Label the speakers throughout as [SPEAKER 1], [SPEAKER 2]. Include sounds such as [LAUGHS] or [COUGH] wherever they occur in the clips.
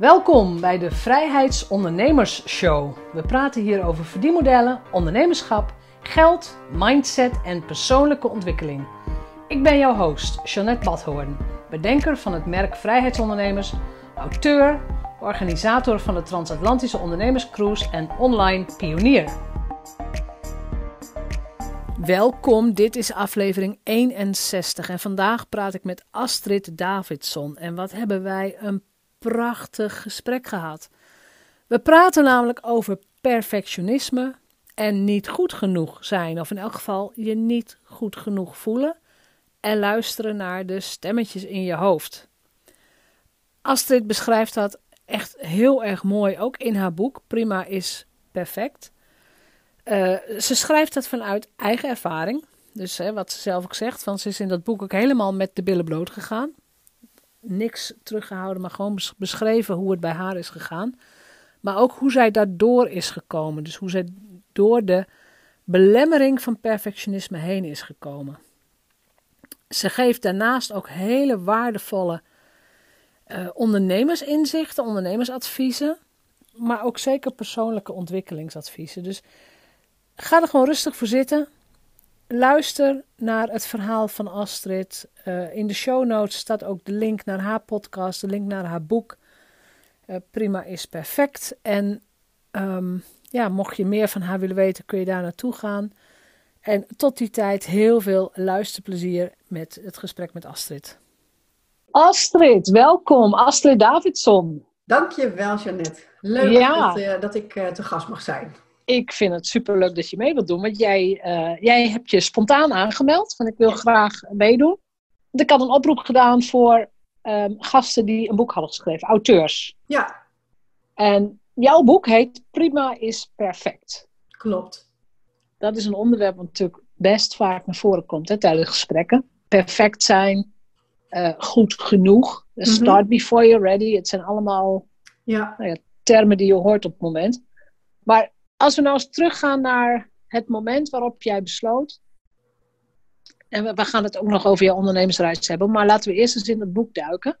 [SPEAKER 1] Welkom bij de Vrijheidsondernemers Show. We praten hier over verdienmodellen, ondernemerschap, geld, mindset en persoonlijke ontwikkeling. Ik ben jouw host, Jeanette Badhoorn, bedenker van het merk Vrijheidsondernemers, auteur, organisator van de Transatlantische Ondernemerscruise en online pionier. Welkom, dit is aflevering 61 en vandaag praat ik met Astrid Davidson. En wat hebben wij een prachtig gesprek gehad. We praten namelijk over perfectionisme en niet goed genoeg zijn, of in elk geval je niet goed genoeg voelen en luisteren naar de stemmetjes in je hoofd. Astrid beschrijft dat echt heel erg mooi, ook in haar boek Prima is Perfect. Uh, ze schrijft dat vanuit eigen ervaring. Dus hè, wat ze zelf ook zegt, van ze is in dat boek ook helemaal met de billen bloot gegaan niks teruggehouden, maar gewoon beschreven hoe het bij haar is gegaan. Maar ook hoe zij daardoor is gekomen. Dus hoe zij door de belemmering van perfectionisme heen is gekomen. Ze geeft daarnaast ook hele waardevolle uh, ondernemersinzichten, ondernemersadviezen. Maar ook zeker persoonlijke ontwikkelingsadviezen. Dus ga er gewoon rustig voor zitten luister naar het verhaal van Astrid. Uh, in de show notes staat ook de link naar haar podcast, de link naar haar boek. Uh, Prima is perfect. En um, ja, mocht je meer van haar willen weten, kun je daar naartoe gaan. En tot die tijd heel veel luisterplezier met het gesprek met Astrid. Astrid, welkom. Astrid Davidson.
[SPEAKER 2] Dankjewel, Jeannette. Leuk dat, uh, dat, ik te gast mag zijn
[SPEAKER 1] ik vind het superleuk dat je mee wilt doen. Want jij, uh, jij hebt je spontaan aangemeld. Van ik wil graag meedoen. Want ik had een oproep gedaan voor um, gasten die een boek hadden geschreven. Auteurs.
[SPEAKER 2] Ja.
[SPEAKER 1] En jouw boek heet Prima is Perfect.
[SPEAKER 2] Klopt.
[SPEAKER 1] Dat is een onderwerp wat natuurlijk best vaak naar voren komt hè, tijdens gesprekken. Perfect zijn. Uh, goed genoeg. Mm -hmm. Start before you're ready. Het zijn allemaal
[SPEAKER 2] ja.
[SPEAKER 1] Nou ja, termen die je hoort op het moment. Maar als we nou eens teruggaan naar het moment waarop jij besloot. En we, gaan het ook nog over je ondernemersreis hebben, maar laten we eerst eens in het boek duiken.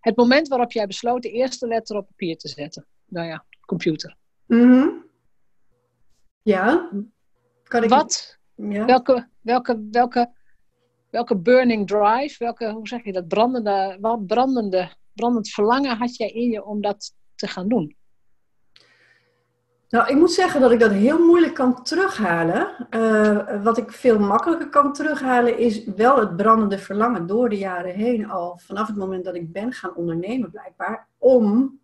[SPEAKER 1] Het moment waarop jij besloot de eerste letter op papier te zetten. Nou ja, computer.
[SPEAKER 2] Mm Ja. Kan ik...
[SPEAKER 1] Wat? Ja. Welke, welke, welke, welke burning drive, welke, hoe zeg je dat, brandende, wat brandende, brandend verlangen had jij in je om dat te gaan doen?
[SPEAKER 2] Nou, ik moet zeggen dat ik dat heel moeilijk kan terughalen. Uh, wat ik veel makkelijker kan terughalen is wel het brandende verlangen door de jaren heen al, vanaf het moment dat ik ben gaan ondernemen blijkbaar, om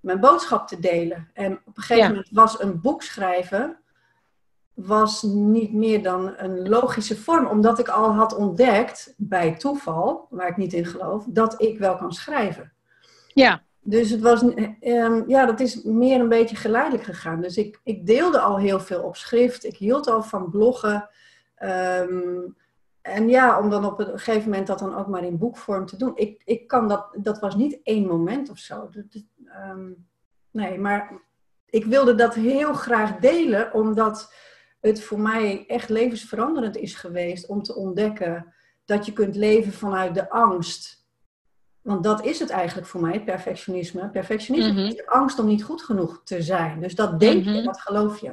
[SPEAKER 2] mijn boodschap te delen. En op een gegeven moment was een boek schrijven was niet meer dan een logische vorm, omdat ik al had ontdekt, bij toeval, waar ik niet in geloof, dat ik wel kan schrijven.
[SPEAKER 1] Ja.
[SPEAKER 2] Dus het was, um, ja, dat is meer een beetje geleidelijk gegaan. Dus ik, ik deelde al heel veel op schrift. Ik hield al van bloggen. Um, en ja, om dan op een gegeven moment dat dan ook maar in boekvorm te doen. Ik, ik kan dat, dat was niet één moment of zo. Dat, um, nee, maar ik wilde dat heel graag delen, omdat het voor mij echt levensveranderend is geweest om te ontdekken dat je kunt leven vanuit de angst want dat is het eigenlijk voor mij, perfectionisme. Perfectionisme mhm. is de angst om niet goed genoeg te zijn. Dus dat denk je, mhm. dat geloof je.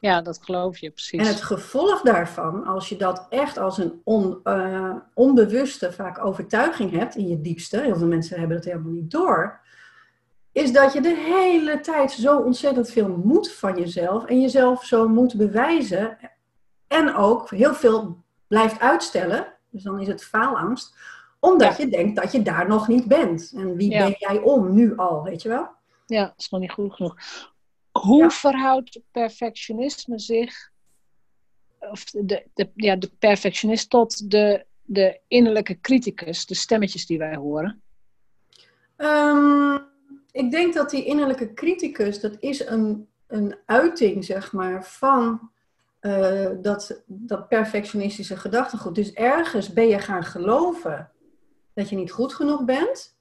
[SPEAKER 1] Ja, dat geloof je, precies.
[SPEAKER 2] En het gevolg daarvan, als je dat echt als een on, uh, onbewuste vaak overtuiging hebt in je diepste, heel veel mensen hebben dat helemaal niet door, is dat je de hele tijd zo ontzettend veel moet van jezelf en jezelf zo moet bewijzen en ook heel veel blijft uitstellen. Dus dan is het faalangst omdat je denkt dat je daar nog niet bent. En wie ben jij om nu al, weet je wel?
[SPEAKER 1] Ja, dat is nog niet goed genoeg. Hoe verhoudt perfectionisme zich, of de, de, ja, de perfectionist, tot de, de innerlijke criticus, de stemmetjes die wij horen?
[SPEAKER 2] Um, ik denk dat die innerlijke criticus, dat is een, een uiting, zeg maar, van uh, dat, dat perfectionistische gedachtegoed. Dus ergens ben je gaan geloven dat je niet goed genoeg bent.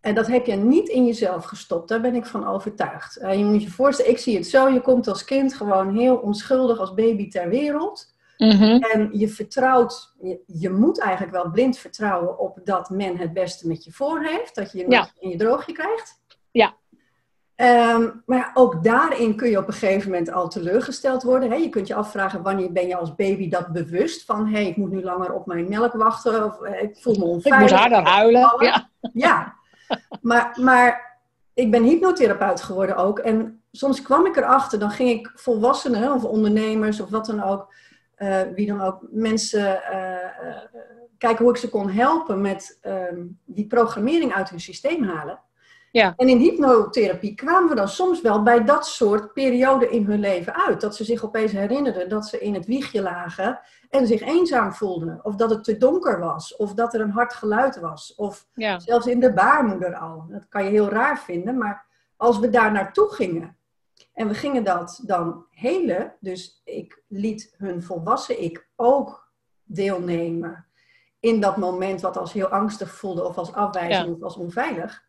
[SPEAKER 2] En dat heb je niet in jezelf gestopt. Daar ben ik van overtuigd. Uh, je moet je voorstellen, ik zie het zo. Je komt als kind gewoon heel onschuldig als baby ter wereld. Mhm. En je vertrouwt, je, je, moet eigenlijk wel blind vertrouwen op dat men het beste met je voor heeft. Dat je je ja. in je droogje krijgt.
[SPEAKER 1] Ja.
[SPEAKER 2] Ehm, maar ook daarin kun je op een gegeven moment al teleurgesteld worden. Hè? Je kunt je afvragen wanneer ben je als baby dat bewust van... hé, hey, ik moet nu langer op mijn melk wachten of eh, ik voel me onveilig.
[SPEAKER 1] Ik moet harder huilen. Ja,
[SPEAKER 2] ja. Maar, maar ik ben hypnotherapeut geworden ook. En soms kwam ik erachter, dan ging ik volwassenen of ondernemers of wat dan ook... Uh, wie dan ook, mensen uh, kijken hoe ik ze kon helpen met ehm, die programmering uit hun systeem halen.
[SPEAKER 1] Ja.
[SPEAKER 2] En in hypnotherapie kwamen we dan soms wel bij dat soort perioden in hun leven uit. Dat ze zich opeens herinnerden dat ze in het wiegje lagen en zich eenzaam voelden. Of dat het te donker was. Of dat er een hard geluid was. Of zelfs in de baarmoeder al. Dat kan je heel raar vinden. Maar als we daar naartoe gingen en we gingen dat dan helen. Dus ik liet hun volwassen ik ook deelnemen in dat moment wat als heel angstig voelde of als afwijzing of als onveilig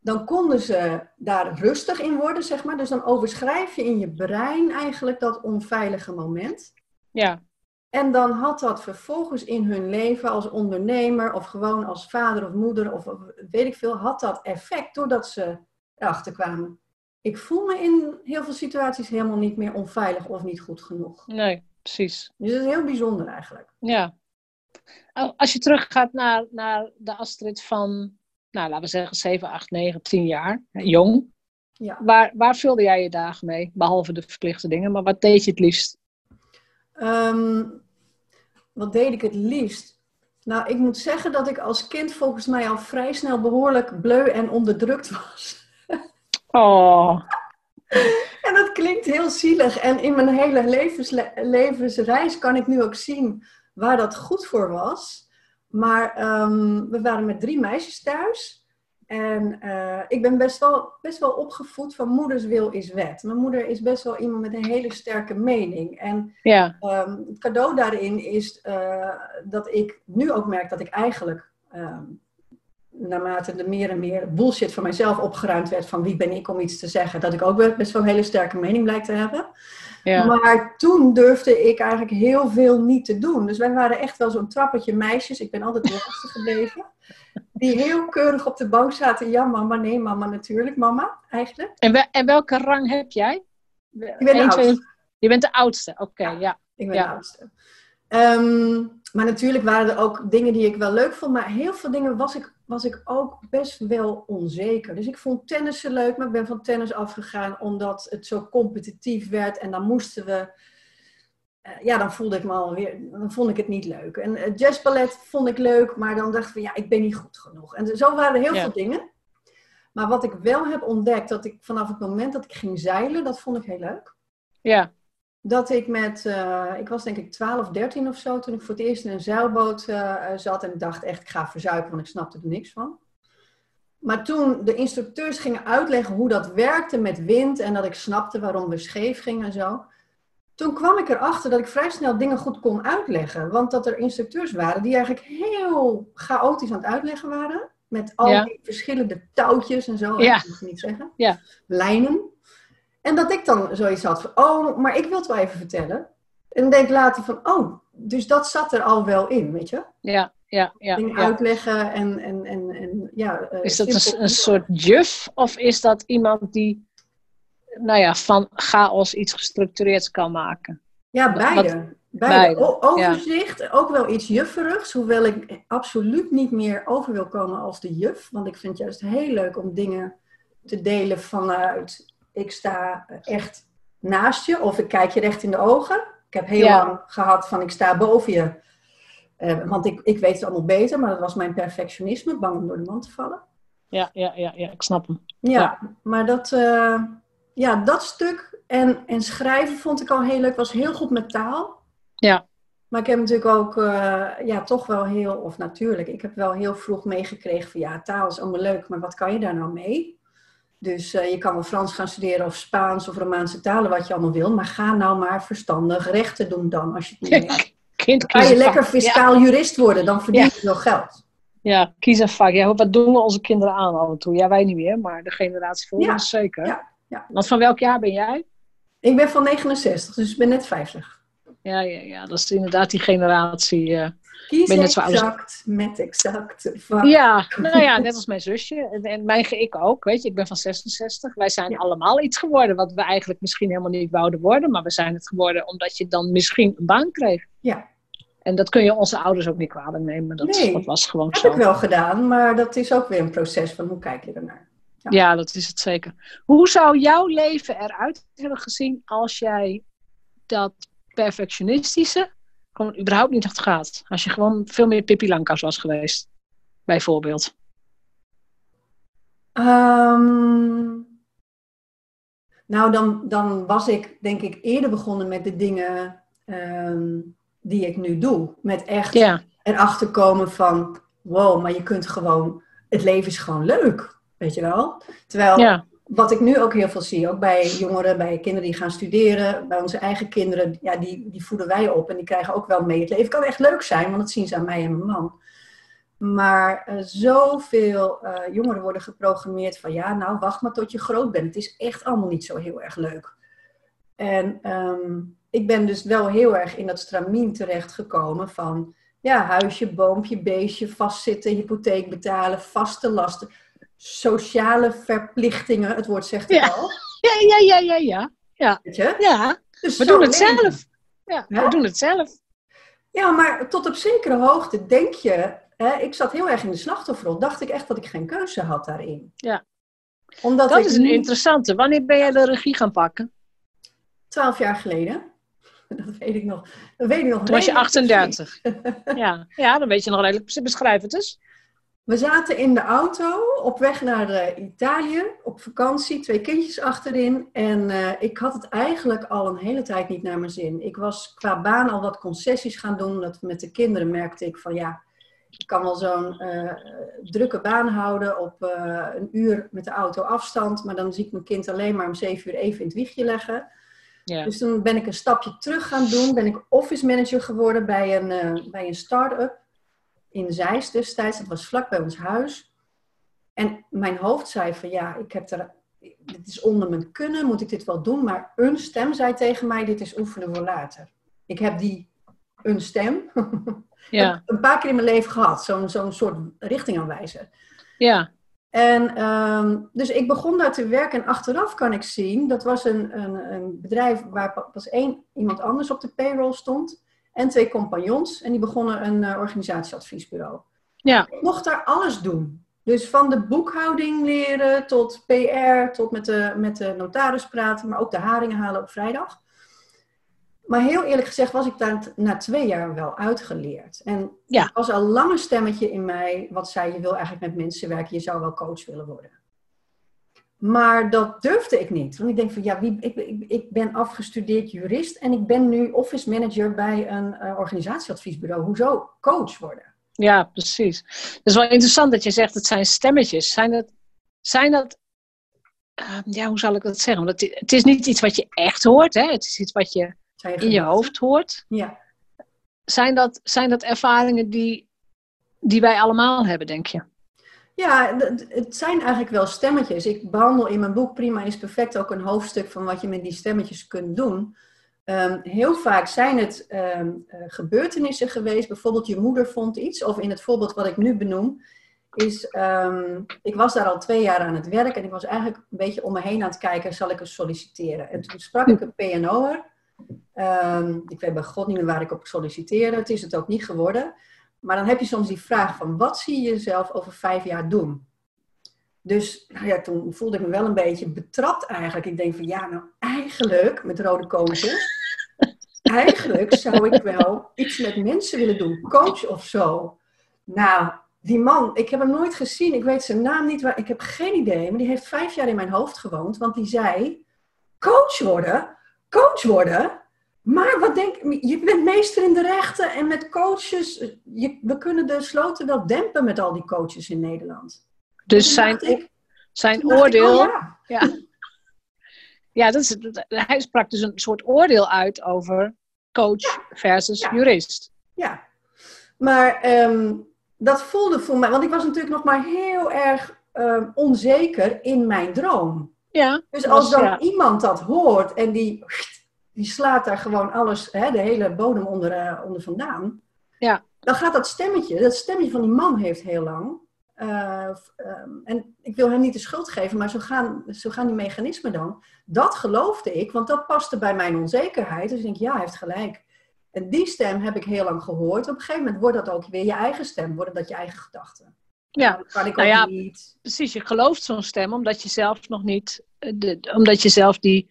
[SPEAKER 2] dan konden ze daar rustig in worden, zeg maar. Dus dan overschrijf je in je brein eigenlijk dat onveilige moment.
[SPEAKER 1] Ja.
[SPEAKER 2] En dan had dat vervolgens in hun leven als ondernemer of gewoon als vader of moeder of weet ik veel, had dat effect doordat ze erachter kwamen. Ik voel me in heel veel situaties helemaal niet meer onveilig of niet goed genoeg.
[SPEAKER 1] Nee, precies.
[SPEAKER 2] Dus dat is heel bijzonder eigenlijk.
[SPEAKER 1] Ja. Als je teruggaat naar, naar de Astrid van nou, laten we zeggen 7, 8, 9, 10 jaar, jong.
[SPEAKER 2] Ja.
[SPEAKER 1] Waar, waar vulde jij je dagen mee? Behalve de verplichte dingen, maar wat deed je het liefst?
[SPEAKER 2] Um, wat deed ik het liefst? Nou, ik moet zeggen dat ik als kind volgens mij al vrij snel behoorlijk bleu en onderdrukt was.
[SPEAKER 1] Oh. [LAUGHS]
[SPEAKER 2] en dat klinkt heel zielig. En in mijn hele levens, levensreis kan ik nu ook zien waar dat goed voor was. Maar ehm, we waren met drie meisjes thuis. En uh, ik ben best wel, best wel opgevoed van moeders wil is wet. Mijn moeder is best wel iemand met een hele sterke mening. En
[SPEAKER 1] ja.
[SPEAKER 2] um, het cadeau daarin is uh, dat ik nu ook merk dat ik eigenlijk, um, naarmate er meer en meer bullshit van mijzelf opgeruimd werd van wie ben ik om iets te zeggen, dat ik ook best wel een hele sterke mening blijk te hebben.
[SPEAKER 1] Ja.
[SPEAKER 2] Maar toen durfde ik eigenlijk heel veel niet te doen. Dus wij waren echt wel zo'n trappetje meisjes. Ik ben altijd de laatste [LAUGHS] gebleven. Die heel keurig op de bank zaten. Ja, mama. Nee, mama natuurlijk. Mama, eigenlijk.
[SPEAKER 1] En, en welke rang heb jij?
[SPEAKER 2] Ik ben de oudste.
[SPEAKER 1] Je bent de oudste, oké. ja.
[SPEAKER 2] Ik ben de oudste. Ehm, maar natuurlijk waren er ook dingen die ik wel leuk vond. Maar heel veel dingen was ik, was ik ook best wel onzeker. Dus ik vond tennissen leuk, maar ik ben van tennis afgegaan omdat het zo competitief werd. En dan moesten we. Uh, ja, dan voelde ik me alweer. Dan vond ik het niet leuk. En uh, jazzballet vond ik leuk, maar dan dacht ik van ja, ik ben niet goed genoeg. En zo waren er heel veel dingen. Maar wat ik wel heb ontdekt, dat ik vanaf het moment dat ik ging zeilen, dat vond ik heel leuk.
[SPEAKER 1] Ja
[SPEAKER 2] dat ik met, uh, ik was denk ik 12, 13 of zo, toen ik voor het eerst in een zeilboot uh, zat en ik dacht echt, ik ga verzuipen, want ik snapte er niks van. Maar toen de instructeurs gingen uitleggen hoe dat werkte met wind en dat ik snapte waarom we scheef gingen en zo, toen kwam ik erachter dat ik vrij snel dingen goed kon uitleggen. Want dat er instructeurs waren die eigenlijk heel chaotisch aan het uitleggen waren. Met al
[SPEAKER 1] ja.
[SPEAKER 2] die verschillende touwtjes en zo,
[SPEAKER 1] Ja.
[SPEAKER 2] dat mag ik niet zeggen.
[SPEAKER 1] Ja.
[SPEAKER 2] Lijnen. En dat ik dan zoiets had van, oh, maar ik wil het wel even vertellen. En denk later van, oh, dus dat zat er al wel in, weet je?
[SPEAKER 1] Ja, ja, ja.
[SPEAKER 2] Dingen
[SPEAKER 1] ja.
[SPEAKER 2] uitleggen en, en, en, en ja. eh,
[SPEAKER 1] Is dat een, soort juf of is dat iemand die, nou ja, van chaos iets gestructureerds kan maken?
[SPEAKER 2] Ja, beide. beide.
[SPEAKER 1] beide,
[SPEAKER 2] O- overzicht, ook wel iets jufferigs, hoewel ik absoluut niet meer over wil komen als de juf. Want ik vind het juist heel leuk om dingen te delen vanuit, ik sta echt naast je of ik kijk je recht in de ogen. Ik heb heel
[SPEAKER 1] Ja.
[SPEAKER 2] lang gehad van ik sta boven je, Eh, want ik, ik weet het allemaal beter, maar dat was mijn perfectionisme, bang om door de man te vallen.
[SPEAKER 1] Ja, ja, ja, ja ik snap hem.
[SPEAKER 2] Ja,
[SPEAKER 1] Ja.
[SPEAKER 2] maar dat, eh, ja, dat stuk en, en schrijven vond ik al heel leuk. Was heel goed met taal.
[SPEAKER 1] Ja.
[SPEAKER 2] Maar ik heb natuurlijk ook, eh, ja, toch wel heel, of natuurlijk, ik heb wel heel vroeg meegekregen van ja, taal is allemaal leuk, maar wat kan je daar nou mee? Dus eh, je kan wel Frans gaan studeren of Spaans of Romaanse talen, wat je allemaal wil. Maar ga nou maar verstandig rechten doen dan, als je het niet.
[SPEAKER 1] Kind
[SPEAKER 2] Kan je lekker fiscaal jurist worden, dan verdien je wel geld.
[SPEAKER 1] Ja, kies een vak. Ja, wat doen we onze kinderen aan af en toe? Ja, wij niet meer, maar de generatie voor ons zeker.
[SPEAKER 2] ja, ja.
[SPEAKER 1] Want van welk jaar ben jij?
[SPEAKER 2] Ik ben van 69, dus ik ben net 50.
[SPEAKER 1] Ja, ja, ja. Dat is inderdaad die generatie. Uh,
[SPEAKER 2] Kies met exact met exact.
[SPEAKER 1] Ja, nou ja, net als mijn zusje. En, en mijn ik ook, weet je. Ik ben van 66. Wij zijn allemaal iets geworden wat we eigenlijk misschien helemaal niet wouden worden. Maar we zijn het geworden omdat je dan misschien een baan kreeg.
[SPEAKER 2] Ja.
[SPEAKER 1] En dat kun je onze ouders ook niet kwalijk nemen. Dat,
[SPEAKER 2] nee,
[SPEAKER 1] dat was gewoon
[SPEAKER 2] heb
[SPEAKER 1] zo.
[SPEAKER 2] heb ik wel gedaan, maar dat is ook weer een proces van hoe kijk je ernaar.
[SPEAKER 1] Ja. ja, dat is het zeker. Hoe zou jouw leven eruit hebben gezien als jij dat perfectionistische gewoon überhaupt niet had gehad? Als je gewoon veel meer Pippi Langkous was geweest, bijvoorbeeld.
[SPEAKER 2] Ehm, nou, dan, dan was ik denk ik eerder begonnen met de dingen ehm, die ik nu doe. Met echt ja. erachter komen van, wow, maar je kunt gewoon, het leven is gewoon leuk, weet je wel? Terwijl, ja. Wat ik nu ook heel veel zie, ook bij jongeren, bij kinderen die gaan studeren, bij onze eigen kinderen, ja, die, die voeden wij op en die krijgen ook wel mee. Het leven kan echt leuk zijn, want dat zien ze aan mij en mijn man. Maar uh, zoveel uh, jongeren worden geprogrammeerd van ja, nou wacht maar tot je groot bent. Het is echt allemaal niet zo heel erg leuk. En um, ik ben dus wel heel erg in dat stramien terechtgekomen van ja, huisje, boompje, beestje, vastzitten, hypotheek betalen, vaste lasten, sociale verplichtingen. Het woord zegt het
[SPEAKER 1] ja.
[SPEAKER 2] al.
[SPEAKER 1] Ja, ja, ja, ja, ja. Ja,
[SPEAKER 2] Weet je?
[SPEAKER 1] ja.
[SPEAKER 2] Dus
[SPEAKER 1] we doen het
[SPEAKER 2] leven.
[SPEAKER 1] zelf. Ja,
[SPEAKER 2] Ja?
[SPEAKER 1] we doen het zelf.
[SPEAKER 2] Ja, maar tot op zekere hoogte denk je, hè, ik zat heel erg in de slachtofferrol, dacht ik echt dat ik geen keuze had daarin.
[SPEAKER 1] Ja.
[SPEAKER 2] Omdat
[SPEAKER 1] Dat
[SPEAKER 2] ik
[SPEAKER 1] is een interessante. Wanneer ben jij de regie gaan pakken?
[SPEAKER 2] twaalf jaar geleden, [LAUGHS] dat weet ik nog, dat weet ik nog
[SPEAKER 1] Toen was je
[SPEAKER 2] redelijk precies.
[SPEAKER 1] 38. [LAUGHS] Ja, ja dan weet je nog redelijk. Beschrijf het eens.
[SPEAKER 2] We zaten in de auto op weg naar eh, Italië op vakantie, twee kindjes achterin. En eh, ik had het eigenlijk al een hele tijd niet naar mijn zin. Ik was qua baan al wat concessies gaan doen. Dat met de kinderen merkte ik van ja, ik kan wel zo'n eh, drukke baan houden op een uur met de auto afstand. Maar dan zie ik mijn kind alleen maar om zeven uur even in het wiegje leggen. Dus toen ben ik een stapje terug gaan doen. Ben ik office manager geworden bij een, bij een start-up in Zeist destijds. Dat was vlak bij ons huis. En mijn hoofd zei van ja, ik heb er, dit is onder mijn kunnen, moet ik dit wel doen? Maar een stem zei tegen mij, dit is oefenen voor later. Ik heb die een stem [LAUGHS]
[SPEAKER 1] Ja,
[SPEAKER 2] een paar keer in mijn leven gehad. Zo'n zo'n soort richtingaanwijzer.
[SPEAKER 1] ja,
[SPEAKER 2] En ehm, dus ik begon daar te werken en achteraf kan ik zien, dat was een, een, een bedrijf waar pa- pas één iemand anders op de payroll stond en twee compagnons en die begonnen een eh, organisatieadviesbureau.
[SPEAKER 1] ja,
[SPEAKER 2] Ik mocht daar alles doen. Dus van de boekhouding leren tot PR, tot met de, met de notaris praten, maar ook de haringen halen op vrijdag. Maar heel eerlijk gezegd was ik daar na twee jaar wel uitgeleerd. En
[SPEAKER 1] Ja.
[SPEAKER 2] er was al lang een stemmetje in mij wat zei, je wil eigenlijk met mensen werken, je zou wel coach willen worden. Maar dat durfde ik niet. Want ik denk van, ja, wie, ik, ik, ik ben afgestudeerd jurist en ik ben nu office manager bij een eh, organisatieadviesbureau. Hoezo coach worden?
[SPEAKER 1] ja, precies. Het is wel interessant dat je zegt, het zijn stemmetjes. Zijn dat, zijn dat eh, ja, hoe zal ik dat zeggen? Want het, het is niet iets wat je echt hoort, hè? het is iets wat je
[SPEAKER 2] Zijn
[SPEAKER 1] in je hoofd hoort.
[SPEAKER 2] Ja.
[SPEAKER 1] Zijn dat, zijn dat ervaringen die, die wij allemaal hebben, denk je?
[SPEAKER 2] Ja, het zijn eigenlijk wel stemmetjes. Ik behandel in mijn boek Prima is Perfect ook een hoofdstuk van wat je met die stemmetjes kunt doen. Ehm, heel vaak zijn het ehm, eh, gebeurtenissen geweest. Bijvoorbeeld je moeder vond iets. Of in het voorbeeld wat ik nu benoem. Is, ehm, ik was daar al twee jaar aan het werk. En ik was eigenlijk een beetje om me heen aan het kijken. Zal ik eens solliciteren? En toen sprak ik een PNO'er. Ik weet bij god niet meer waar ik op solliciteerde. Het is het ook niet geworden. Maar dan heb je soms die vraag van wat zie je jezelf over vijf jaar doen? Dus nou ja, toen voelde ik me wel een beetje betrapt eigenlijk. Ik denk van ja, nou eigenlijk, met rode koontjes, [LAUGHS] eigenlijk zou ik wel iets met mensen willen doen. Coach of zo. Nou, die man, ik heb hem nooit gezien. Ik weet zijn naam niet. Waar, ik heb geen idee. Maar die heeft vijf jaar in mijn hoofd gewoond. Want die zei, coach worden? Coach worden? Maar wat denk je? bent meester in de rechten en met coaches. Je, we kunnen de sloten wel dempen met al die coaches in Nederland.
[SPEAKER 1] Dus
[SPEAKER 2] Toen
[SPEAKER 1] zijn,
[SPEAKER 2] ik-
[SPEAKER 1] zijn
[SPEAKER 2] ik,
[SPEAKER 1] oordeel.
[SPEAKER 2] oh ja.
[SPEAKER 1] Ja, ja dat is, dat- hij sprak dus een soort oordeel uit over coach versus
[SPEAKER 2] Ja.
[SPEAKER 1] jurist.
[SPEAKER 2] Ja, maar ehm, dat voelde voor mij, want ik was natuurlijk nog maar heel erg ehm, onzeker in mijn droom.
[SPEAKER 1] Ja,
[SPEAKER 2] Dus als dan iemand dat hoort en die, die slaat daar gewoon alles, hè, de hele bodem onder, eh, onder vandaan.
[SPEAKER 1] Ja.
[SPEAKER 2] Dan gaat dat stemmetje, dat stemmetje van die man heeft heel lang. eh, ehm, en ik wil hem niet de schuld geven, maar zo gaan, zo gaan die mechanismen dan. Dat geloofde ik, want dat paste bij mijn onzekerheid. Dus ik denk, ja, hij heeft gelijk. En die stem heb ik heel lang gehoord. Op een gegeven moment wordt dat ook weer je eigen stem, worden dat je eigen gedachten.
[SPEAKER 1] Ja,
[SPEAKER 2] Dat kan ik
[SPEAKER 1] Nou
[SPEAKER 2] ook
[SPEAKER 1] ja,
[SPEAKER 2] niet.
[SPEAKER 1] precies. Je gelooft zo'n stem omdat je zelf nog niet, eh, de, omdat je zelf die,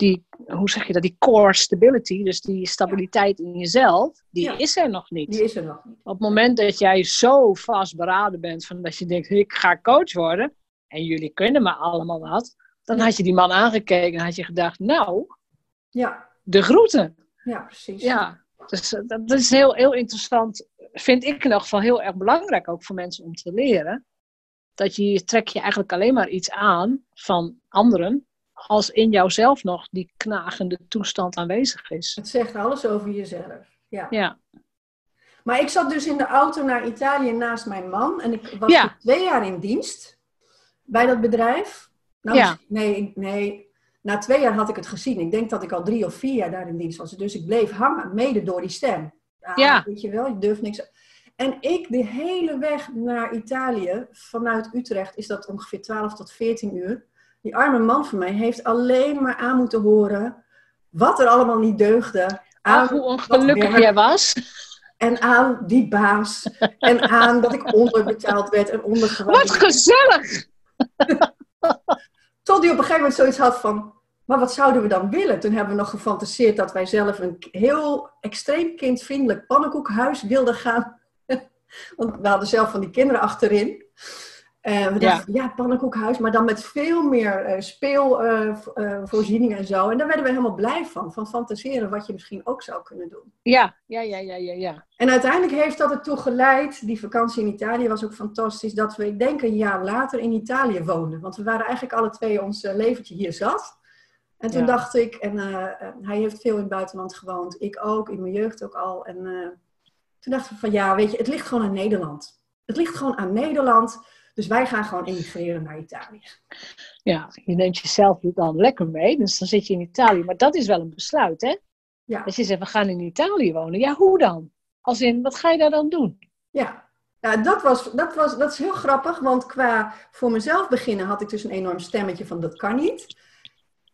[SPEAKER 1] die, hoe zeg je dat, die core stability, dus die stabiliteit in jezelf, die
[SPEAKER 2] Ja.
[SPEAKER 1] is er nog niet.
[SPEAKER 2] Die is er nog niet.
[SPEAKER 1] Op het moment dat jij zo vastberaden bent van dat je denkt, ik ga coach worden en jullie kunnen me allemaal wat, dan
[SPEAKER 2] Ja.
[SPEAKER 1] had je die man aangekeken en had je gedacht, nou,
[SPEAKER 2] Ja,
[SPEAKER 1] de groeten.
[SPEAKER 2] ja precies.
[SPEAKER 1] Ja, dus eh, dat is heel, heel interessant. Vind ik in ieder geval heel erg belangrijk ook voor mensen om te leren. Dat je trek je eigenlijk alleen maar iets aan van anderen. Als in jouzelf nog die knagende toestand aanwezig is.
[SPEAKER 2] Het zegt alles over jezelf. Ja.
[SPEAKER 1] Ja,
[SPEAKER 2] Maar ik zat dus in de auto naar Italië naast mijn man. En ik was
[SPEAKER 1] Ja.
[SPEAKER 2] twee jaar in dienst bij dat bedrijf. Nou,
[SPEAKER 1] Ja.
[SPEAKER 2] nee, nee, na twee jaar had ik het gezien. Ik denk dat ik al drie of vier jaar daar in dienst was. Dus ik bleef hangen, mede door die stem. Ah,
[SPEAKER 1] Ja.
[SPEAKER 2] Weet je wel, je durft niks. En ik de hele weg naar Italië, vanuit Utrecht, is dat ongeveer 12 tot 14 uur. Die arme man van mij heeft alleen maar aan moeten horen wat er allemaal niet deugde. Aan
[SPEAKER 1] Ach, hoe ongelukkig jij was.
[SPEAKER 2] en aan die baas. En aan dat ik onderbetaald werd en
[SPEAKER 1] Wat
[SPEAKER 2] ondergewaardeerd.
[SPEAKER 1] gezellig! [LAUGHS]
[SPEAKER 2] Tot hij op een gegeven moment zoiets had van... Maar wat zouden we dan willen? Toen hebben we nog gefantaseerd dat wij zelf een heel extreem kindvriendelijk pannenkoekhuis wilden gaan. [LAUGHS] Want we hadden zelf van die kinderen achterin. En we
[SPEAKER 1] Ja.
[SPEAKER 2] dachten, ja, pannenkoekhuis, maar dan met veel meer speelvoorzieningen en zo. En daar werden we helemaal blij van. Van fantaseren wat je misschien ook zou kunnen doen.
[SPEAKER 1] Ja, ja, ja, ja, ja. ja.
[SPEAKER 2] En uiteindelijk heeft dat ertoe geleid, die vakantie in Italië was ook fantastisch, dat we, ik denk een jaar later in Italië woonden. Want we waren eigenlijk alle twee ons eh, leventje hier zat. En toen
[SPEAKER 1] Ja.
[SPEAKER 2] dacht ik, en eh, eh, hij heeft veel in het buitenland gewoond, ik ook, in mijn jeugd ook al. En eh, toen dachten we van ja, weet je, het ligt gewoon aan Nederland. Het ligt gewoon aan Nederland, dus wij gaan gewoon emigreren naar Italië.
[SPEAKER 1] Ja, je neemt jezelf dan lekker mee, dus dan zit je in Italië. Maar dat is wel een besluit, hè?
[SPEAKER 2] Ja,
[SPEAKER 1] Dat je zegt, we gaan in Italië wonen. Ja, hoe dan? Als in, wat ga je daar dan doen?
[SPEAKER 2] ja. Ja, dat, was, dat, was, dat is heel grappig, want qua voor mezelf beginnen had ik dus een enorm stemmetje van dat kan niet.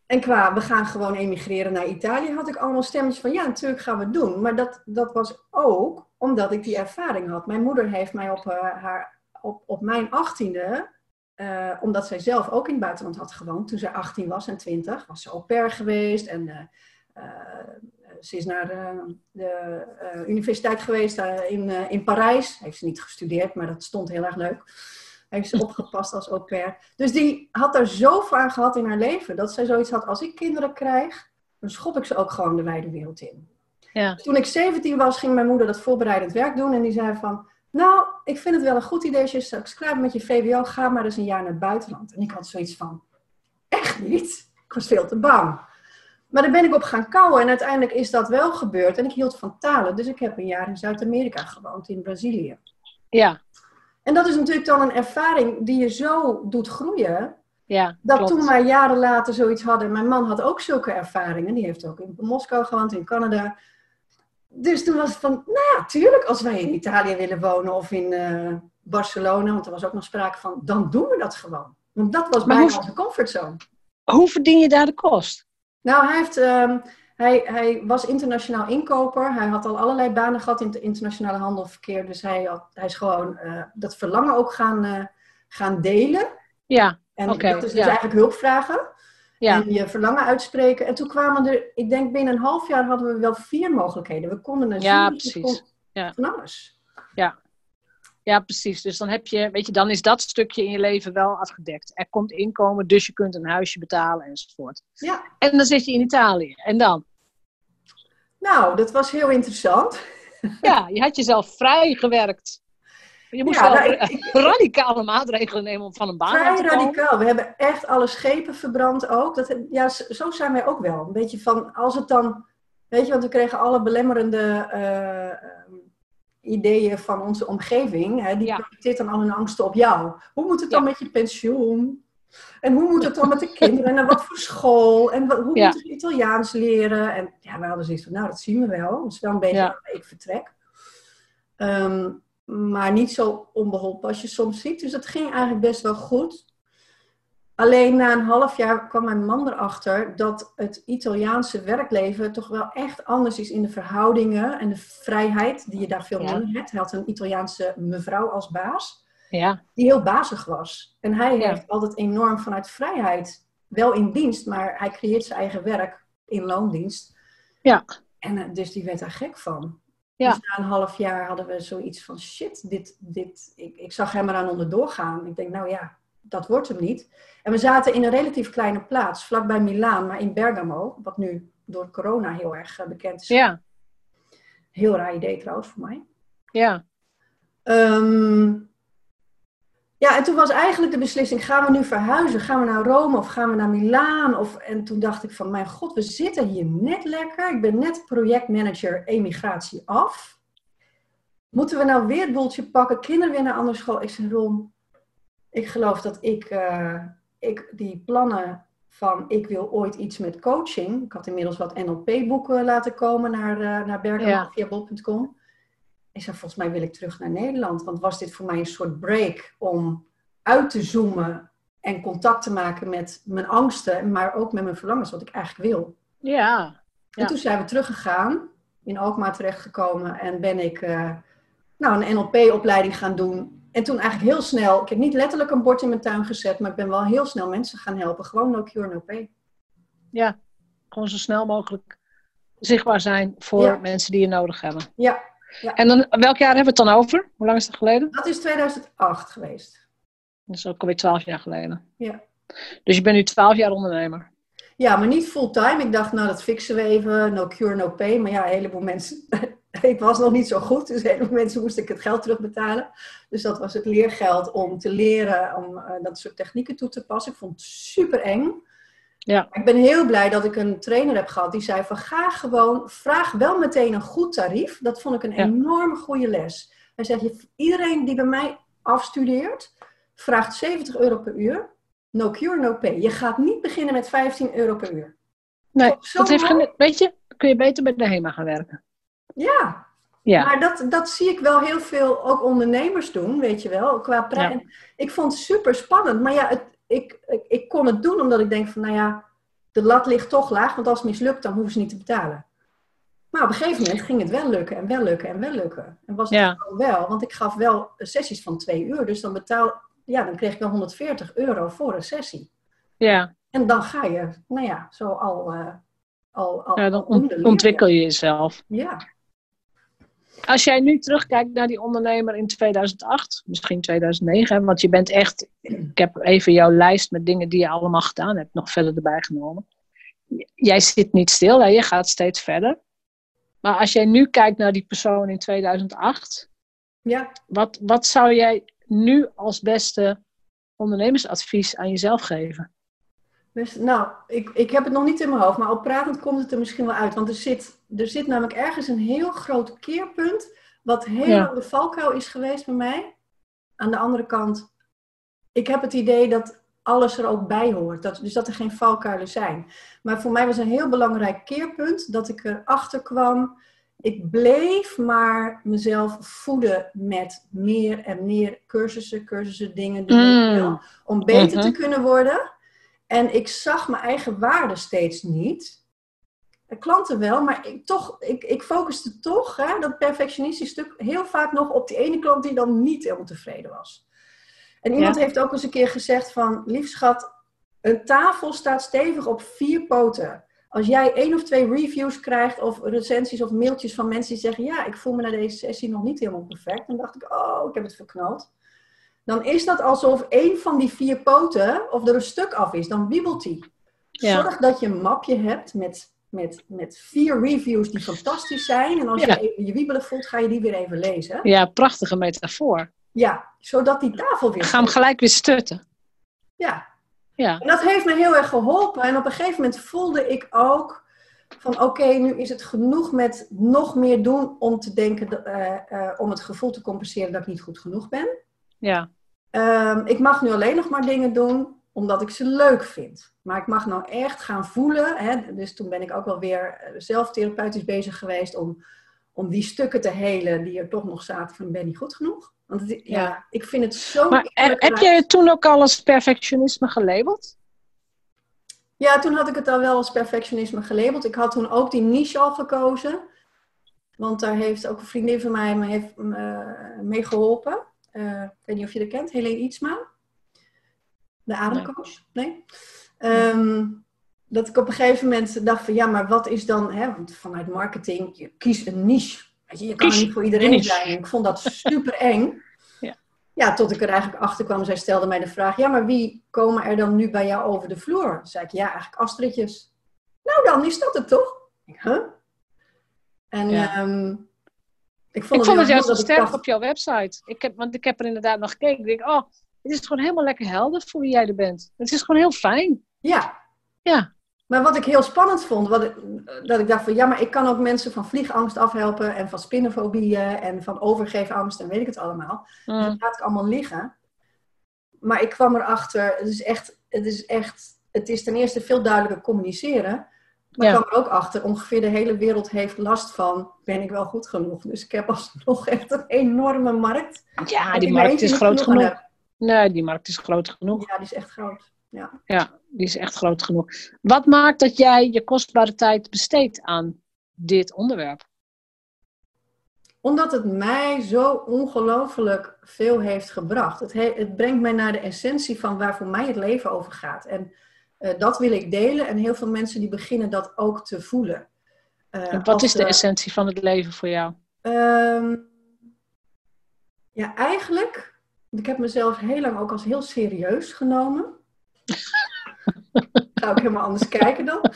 [SPEAKER 2] En qua we gaan gewoon emigreren naar Italië had ik allemaal stemmetjes van ja, natuurlijk gaan we het doen. Maar dat, dat was ook omdat ik die ervaring had. Mijn moeder heeft mij op, eh, haar, op, op mijn achttiende, eh omdat zij zelf ook in het buitenland had gewoond, toen zij 18 was en 20, was ze au pair geweest en eh, eh, ze is naar de, de universiteit geweest in, in Parijs. Heeft ze niet gestudeerd, maar dat stond heel erg leuk. Heeft ze [LAUGHS] opgepast als au pair. Dus die had er zo vaak gehad in haar leven dat zij zoiets had: als ik kinderen krijg, dan schop ik ze ook gewoon de wijde wereld in.
[SPEAKER 1] Ja.
[SPEAKER 2] Dus toen ik 17 was, ging mijn moeder dat voorbereidend werk doen. En die zei van, nou, ik vind het wel een goed idee als je straks klaar bent met je VWO, ga maar eens een jaar naar het buitenland. En ik had zoiets van, echt niet? Ik was veel te bang. Maar daar ben ik op gaan kouwen en uiteindelijk is dat wel gebeurd. En ik hield van talen, dus ik heb een jaar in Zuid-Amerika gewoond, in Brazilië.
[SPEAKER 1] Ja,
[SPEAKER 2] En dat is natuurlijk dan een ervaring die je zo doet groeien.
[SPEAKER 1] ja,
[SPEAKER 2] Dat
[SPEAKER 1] klopt.
[SPEAKER 2] toen wij jaren later zoiets hadden. Mijn man had ook zulke ervaringen. Die heeft ook in Moskou gewoond, in Canada. Dus toen was het van, nou ja, tuurlijk, als wij in Italië willen wonen of in eh, Barcelona, want er was ook nog sprake van, dan doen we dat gewoon. Want dat was
[SPEAKER 1] Maar
[SPEAKER 2] bijna onze comfortzone.
[SPEAKER 1] Hoe verdien je daar de kost?
[SPEAKER 2] Nou, hij, heeft, ehm, hij, hij was internationaal inkoper. Hij had al allerlei banen gehad in het internationale handelverkeer. Dus hij, had, hij is gewoon eh, dat verlangen ook gaan, eh, gaan delen.
[SPEAKER 1] Ja,
[SPEAKER 2] En
[SPEAKER 1] Oké,
[SPEAKER 2] dat is dus
[SPEAKER 1] ja.
[SPEAKER 2] eigenlijk hulp vragen.
[SPEAKER 1] Ja,
[SPEAKER 2] En je verlangen uitspreken. En toen kwamen er, ik denk binnen een half jaar hadden we wel vier mogelijkheden. We konden een
[SPEAKER 1] Ja, precies. Ja.
[SPEAKER 2] Van alles.
[SPEAKER 1] ja, precies. Dus dan heb je, weet je, dan is dat stukje in je leven wel afgedekt. Er komt inkomen, dus je kunt een huisje betalen enzovoort.
[SPEAKER 2] Ja.
[SPEAKER 1] En dan zit je in Italië. En dan?
[SPEAKER 2] Nou, dat was heel interessant.
[SPEAKER 1] Ja, je had jezelf vrijgewerkt. Je moest
[SPEAKER 2] Ja,
[SPEAKER 1] wel
[SPEAKER 2] nou, [LAUGHS] ik-
[SPEAKER 1] radicale maatregelen nemen om van een baan
[SPEAKER 2] Vrij
[SPEAKER 1] te komen.
[SPEAKER 2] radicaal. We hebben echt alle schepen verbrand ook. Dat, ja, zo zijn wij ook wel. Een beetje van, als het dan... Weet je, want we kregen alle belemmerende eh, ideeën van onze omgeving. Hè, die
[SPEAKER 1] Ja.
[SPEAKER 2] projecteert dan al hun angsten op jou. Hoe moet het dan
[SPEAKER 1] Ja.
[SPEAKER 2] met je pensioen? En hoe moet het dan met de kinderen? En wat voor school? En hoe moet ik Italiaans leren? En ja, we hadden zoiets van, nou, dat zien we wel. Wel een beetje ja. ik vertrek. Ehm, maar niet zo onbeholpen als je soms ziet. Dus dat ging eigenlijk best wel goed. Alleen na een half jaar kwam mijn man erachter dat het Italiaanse werkleven toch wel echt anders is in de verhoudingen en de vrijheid die je daar veel meer hebt. Hij had een Italiaanse mevrouw als baas,
[SPEAKER 1] ja.
[SPEAKER 2] die heel bazig was. En hij heeft altijd enorm vanuit vrijheid, wel in dienst, maar hij creëert zijn eigen werk in loondienst.
[SPEAKER 1] Ja.
[SPEAKER 2] En eh, dus die werd daar gek van.
[SPEAKER 1] Ja.
[SPEAKER 2] Dus na een half jaar hadden we zoiets van shit, dit, dit, ik, ik zag hem eraan onderdoor gaan. Ik denk, nou ja, dat wordt hem niet. En we zaten in een relatief kleine plaats, vlakbij Milaan, maar in Bergamo, wat nu door corona heel erg eh, bekend is.
[SPEAKER 1] Ja.
[SPEAKER 2] Heel raar idee trouwens voor mij.
[SPEAKER 1] Ja.
[SPEAKER 2] Ehm, ja, en toen was eigenlijk de beslissing, gaan we nu verhuizen? Gaan we naar Rome of gaan we naar Milaan? Of, en toen dacht ik van, mijn god, we zitten hier net lekker. Ik ben net projectmanager emigratie af. Moeten we nou weer het boeltje pakken? Kinderen weer naar andere school? Ik zei, Ron, ik geloof dat ik, uh, ik die plannen van ik wil ooit iets met coaching. Ik had inmiddels wat NLP-boeken laten komen naar, uh, naar bergen.com. Ik zei, volgens mij wil ik terug naar Nederland. Want was dit voor mij een soort break om uit te zoomen en contact te maken met mijn angsten, maar ook met mijn verlangens, wat ik eigenlijk wil.
[SPEAKER 1] Ja. ja.
[SPEAKER 2] En toen zijn we teruggegaan, in Alkmaar terechtgekomen en ben ik uh, nou, een NLP-opleiding gaan doen en toen eigenlijk heel snel, ik heb niet letterlijk een bord in mijn tuin gezet, maar ik ben wel heel snel mensen gaan helpen. Gewoon no cure, no pay.
[SPEAKER 1] Ja, gewoon zo snel mogelijk zichtbaar zijn voor mensen die je nodig hebben.
[SPEAKER 2] Ja. Ja.
[SPEAKER 1] En dan, welk jaar hebben we het dan over? Hoe lang is het geleden?
[SPEAKER 2] Dat is 2008 geweest.
[SPEAKER 1] Dat is ook alweer twaalf jaar geleden.
[SPEAKER 2] Ja.
[SPEAKER 1] Dus je bent nu twaalf jaar ondernemer.
[SPEAKER 2] Ja, maar niet fulltime. Ik dacht, nou dat fixen we even. No cure, no pay. Maar ja, een heleboel mensen [LAUGHS] ik was nog niet zo goed, dus heel veel mensen moesten ik het geld terugbetalen. Dus dat was het leergeld om te leren om uh, dat soort technieken toe te passen. Ik vond het super eng.
[SPEAKER 1] Ja.
[SPEAKER 2] Ik ben heel blij dat ik een trainer heb gehad die zei van ga gewoon, vraag wel meteen een goed tarief. Dat vond ik een ja. enorme goede les. Hij zegt, iedereen die bij mij afstudeert, vraagt 70 euro per uur. No cure, no pay. Je gaat niet beginnen met 15 euro per uur.
[SPEAKER 1] Nee, dat heeft geen, weet je, kun je beter bij de HEMA gaan werken.
[SPEAKER 2] Ja.
[SPEAKER 1] ja.
[SPEAKER 2] Maar dat, dat zie ik wel heel veel ook ondernemers doen, weet je wel. Qua prijs. Ja. Ik vond het super spannend. Maar ja, het, ik, ik, ik, kon het doen omdat ik denk van, nou ja, de lat ligt toch laag. Want als het mislukt, dan hoeven ze niet te betalen. Maar op een gegeven moment ging het wel lukken en wel lukken en wel lukken. En was het
[SPEAKER 1] ja.
[SPEAKER 2] wel, want ik gaf wel sessies van twee uur. Dus dan betaal, ja, dan kreeg ik wel 140 euro voor een sessie.
[SPEAKER 1] Ja.
[SPEAKER 2] En dan ga je, nou ja, zo al... Uh, al, al
[SPEAKER 1] ja, dan ontwikkel je jezelf.
[SPEAKER 2] Ja.
[SPEAKER 1] Als jij nu terugkijkt naar die ondernemer in 2008, misschien 2009, want je bent echt, ik heb even jouw lijst met dingen die je allemaal gedaan hebt nog verder erbij genomen. Jij zit niet stil, hè? je gaat steeds verder. Maar als jij nu kijkt naar die persoon in 2008,
[SPEAKER 2] ja.
[SPEAKER 1] wat, wat zou jij nu als beste ondernemersadvies aan jezelf geven?
[SPEAKER 2] Dus, nou, ik, ik heb het nog niet in mijn hoofd, maar al pratend komt het er misschien wel uit. Want er zit, er zit namelijk ergens een heel groot keerpunt, wat heel
[SPEAKER 1] Ja.
[SPEAKER 2] de valkuil is geweest bij mij. Aan de andere kant, ik heb het idee dat alles er ook bij hoort. Dat, dus dat er geen valkuilen zijn. Maar voor mij was een heel belangrijk keerpunt dat ik erachter kwam. Ik bleef maar mezelf voeden met meer en meer cursussen, cursussen, dingen doen,
[SPEAKER 1] Mm.
[SPEAKER 2] om beter
[SPEAKER 1] Mhm.
[SPEAKER 2] te kunnen worden. En ik zag mijn eigen waarde steeds niet. Klanten wel, maar ik, toch, ik, ik focuste toch, hè, dat perfectionistisch stuk, heel vaak nog op die ene klant die dan niet helemaal tevreden was. En iemand
[SPEAKER 1] Ja.
[SPEAKER 2] heeft ook eens een keer gezegd van, lief schat, een tafel staat stevig op vier poten. Als jij één of twee reviews krijgt of recensies of mailtjes van mensen die zeggen, ja, ik voel me na deze sessie nog niet helemaal perfect, dan dacht ik, oh, ik heb het verknald. Dan is dat alsof één van die vier poten, of er een stuk af is, dan wiebelt die.
[SPEAKER 1] Ja.
[SPEAKER 2] Zorg dat je een mapje hebt met, met, met vier reviews die fantastisch zijn. En als
[SPEAKER 1] Ja.
[SPEAKER 2] je even je wiebelen voelt, ga je die weer even lezen.
[SPEAKER 1] Ja, prachtige metafoor.
[SPEAKER 2] Ja, zodat die tafel weer...
[SPEAKER 1] Ga hem gelijk weer stutten.
[SPEAKER 2] Ja,
[SPEAKER 1] Ja,
[SPEAKER 2] en dat heeft me heel erg geholpen. En op een gegeven moment voelde ik ook van oké, nu is het genoeg met nog meer doen om te denken, eh, eh, om het gevoel te compenseren dat ik niet goed genoeg ben.
[SPEAKER 1] ja,
[SPEAKER 2] Ehm, ik mag nu alleen nog maar dingen doen omdat ik ze leuk vind. Maar ik mag nou echt gaan voelen. Hè? Dus toen ben ik ook wel weer eh, zelf therapeutisch bezig geweest om, om die stukken te helen die er toch nog zaten van ben niet goed genoeg. Want het, ja. ik vind het zo...
[SPEAKER 1] Maar heb jij het toen ook al als perfectionisme gelabeld?
[SPEAKER 2] Ja, toen had ik het al wel als perfectionisme gelabeld. Ik had toen ook die niche al gekozen. Want daar heeft ook een vriendin van mij me heeft, mee geholpen. Uh, ik weet niet of je dat kent, Helene Ietsma. De ademcoach. Nee? Ehm, dat ik op een gegeven moment dacht van ja, maar wat is dan, hè, want vanuit marketing, je kiest een niche. Weet je, je kan niet voor iedereen zijn. Ik vond dat super eng. [LAUGHS] ja. ja, tot ik er eigenlijk achter kwam. Zij stelde mij de vraag, ja, maar wie komen er dan nu bij jou over de vloer? Toen zei ik, ja, eigenlijk Astridjes. Nou dan, is dat het toch? Ik, huh? En ehm,
[SPEAKER 1] ik vond, ik het, vond het juist sterk op jouw website. Ik heb, want ik heb er inderdaad nog gekeken. Ik denk, oh, het is gewoon helemaal lekker helder voor wie jij er bent. Het is gewoon heel fijn.
[SPEAKER 2] Ja.
[SPEAKER 1] Ja.
[SPEAKER 2] Maar wat ik heel spannend vond, wat ik, dat ik dacht van ja, maar ik kan ook mensen van vliegangst afhelpen en van spinnenfobieën en van overgeefangst en weet ik het allemaal. Mm. Dus dat laat ik allemaal liggen. Maar ik kwam erachter, het is echt, het is echt, het is ten eerste veel duidelijker communiceren. Maar ik kwam er ook achter, ongeveer de hele wereld heeft last van, ben ik wel goed genoeg? Dus ik heb alsnog echt een enorme markt.
[SPEAKER 1] Ja, die markt is groot genoeg. Nee, die markt is groot genoeg.
[SPEAKER 2] Ja, die is echt groot. Ja.
[SPEAKER 1] ja, die is echt groot genoeg. Wat maakt dat jij je kostbare tijd besteedt aan dit onderwerp?
[SPEAKER 2] Omdat het mij zo ongelooflijk veel heeft gebracht. Het, het, brengt mij naar de essentie van waar voor mij het leven over gaat. En uh, dat wil ik delen. En heel veel mensen die beginnen dat ook te voelen.
[SPEAKER 1] Uh, en wat is de essentie van het leven voor jou?
[SPEAKER 2] Um, ja, eigenlijk ik heb mezelf heel lang ook als heel serieus genomen. [LAUGHS] Zou ik helemaal anders kijken dan.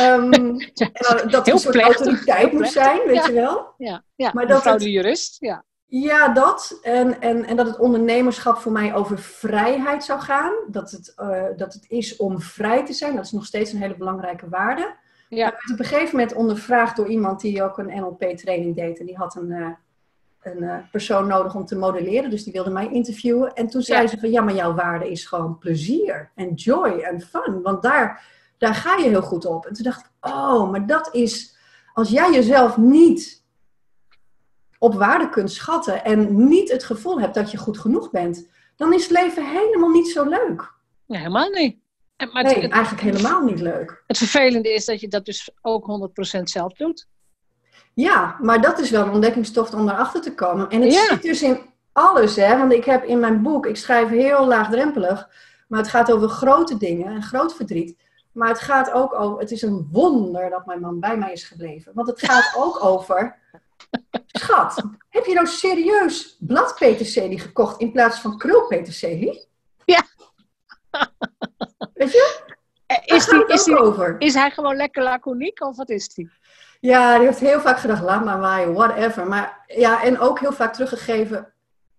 [SPEAKER 2] Um, [LAUGHS] ja, dat een soort autoriteit moet zijn, weet je wel.
[SPEAKER 1] Ja, ja. maar dat het, de jurist, ja.
[SPEAKER 2] Ja, dat. En, en, en dat het ondernemerschap voor mij over vrijheid zou gaan. Dat het, uh, dat het is om vrij te zijn. Dat is nog steeds een hele belangrijke waarde. Ja. Ik werd op een gegeven moment ondervraagd door iemand die ook een NLP-training deed. En die had een, uh, een uh, persoon nodig om te modelleren. Dus die wilde mij interviewen. En toen zei ze van ja, maar jouw waarde is gewoon plezier en joy en fun. Want daar, daar ga je heel goed op. En toen dacht ik, oh, maar dat is als jij jezelf niet op waarde kunt schatten en niet het gevoel hebt dat je goed genoeg bent, dan is het leven helemaal niet zo leuk.
[SPEAKER 1] Ja, helemaal niet.
[SPEAKER 2] Maar nee, eigenlijk helemaal niet leuk.
[SPEAKER 1] Het vervelende is dat je dat dus ook 100% zelf doet.
[SPEAKER 2] Ja, maar dat is wel een ontdekkingstocht om erachter te komen. En het zit dus in alles, hè. Want ik heb in mijn boek, ik schrijf heel laagdrempelig, maar het gaat over grote dingen en groot verdriet. Maar het gaat ook over, het is een wonder dat mijn man bij mij is gebleven. Want het gaat [LAUGHS] ook over, schat, heb je nou serieus bladpeterselie gekocht in plaats van krulpeterselie?
[SPEAKER 1] Ja.
[SPEAKER 2] Weet je?
[SPEAKER 1] Is, die, is, die, over. is hij gewoon lekker laconiek of wat is die?
[SPEAKER 2] Ja, die heeft heel vaak gedacht, laat maar waaien, whatever. Maar ja, en ook heel vaak teruggegeven,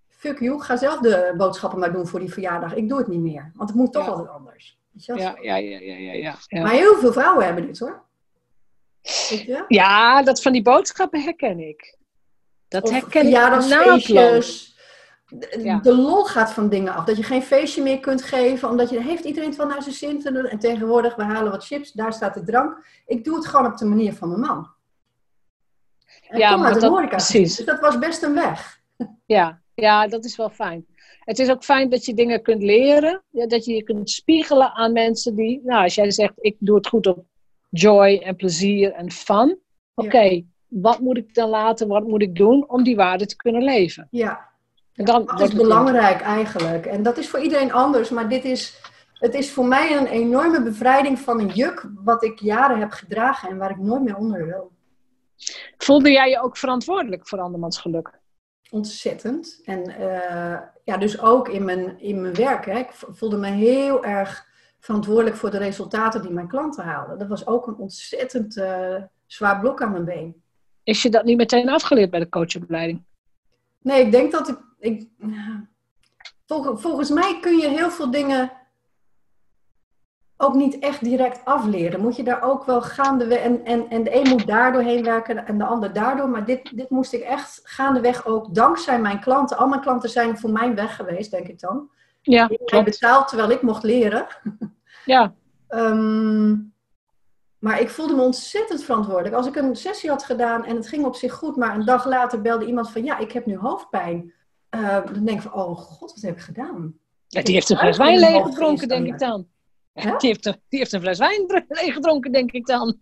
[SPEAKER 2] fuck you, ga zelf de boodschappen maar doen voor die verjaardag. Ik doe het niet meer, want het moet toch altijd anders.
[SPEAKER 1] Ja, ja, ja, ja, ja, ja,
[SPEAKER 2] Maar heel veel vrouwen hebben dit hoor.
[SPEAKER 1] Ja, dat van die boodschappen herken ik. Dat herken
[SPEAKER 2] ik Ja. De lol gaat van dingen af. Dat je geen feestje meer kunt geven, omdat je heeft iedereen het wel naar zijn zin te doen. En tegenwoordig, we halen wat chips, daar staat de drank. Ik doe het gewoon op de manier van mijn man ja, maar dat, Precies. Dus dat was best een weg.
[SPEAKER 1] Ja, ja, dat is wel fijn. Het is ook fijn dat je dingen kunt leren. Dat je je kunt spiegelen aan mensen die... Nou, als jij zegt, ik doe het goed op joy en plezier en fun. Oké, wat moet ik dan laten? Wat moet ik doen om die waarde te kunnen leven?
[SPEAKER 2] Ja, en dan dat is belangrijk eigenlijk. En dat is voor iedereen anders. Maar dit is, het is voor mij een enorme bevrijding van een juk... wat ik jaren heb gedragen en waar ik nooit meer onder wil.
[SPEAKER 1] Voelde jij je ook verantwoordelijk voor andermans geluk?
[SPEAKER 2] Ontzettend. En uh, ja, dus ook in mijn, in mijn werk. Hè. Ik voelde me heel erg verantwoordelijk voor de resultaten die mijn klanten haalden. Dat was ook een ontzettend uh, zwaar blok aan mijn been.
[SPEAKER 1] Is je dat niet meteen afgeleerd bij de coachopleiding?
[SPEAKER 2] Nee, ik denk dat ik. ik volgens, volgens mij kun je heel veel dingen ook niet echt direct afleren. Moet je daar ook wel gaandeweg... En, en, en de een moet daar doorheen werken en de ander daardoor. Maar dit, dit moest ik echt gaandeweg ook... Dankzij mijn klanten... Al mijn klanten zijn voor mij weg geweest, denk ik dan.
[SPEAKER 1] Ja, klopt.
[SPEAKER 2] betaald terwijl ik mocht leren.
[SPEAKER 1] Ja, [LAUGHS]
[SPEAKER 2] Ehm, maar ik voelde me ontzettend verantwoordelijk. Als ik een sessie had gedaan en het ging op zich goed, maar een dag later belde iemand van ja, ik heb nu hoofdpijn. Eh, dan denk ik van, oh god, wat heb ik gedaan?
[SPEAKER 1] Ja, die heeft een fles wijn leeggedronken, denk ik dan.
[SPEAKER 2] Ja?
[SPEAKER 1] Die, heeft een, die heeft een fles wijn dr- leeggedronken, denk ik dan.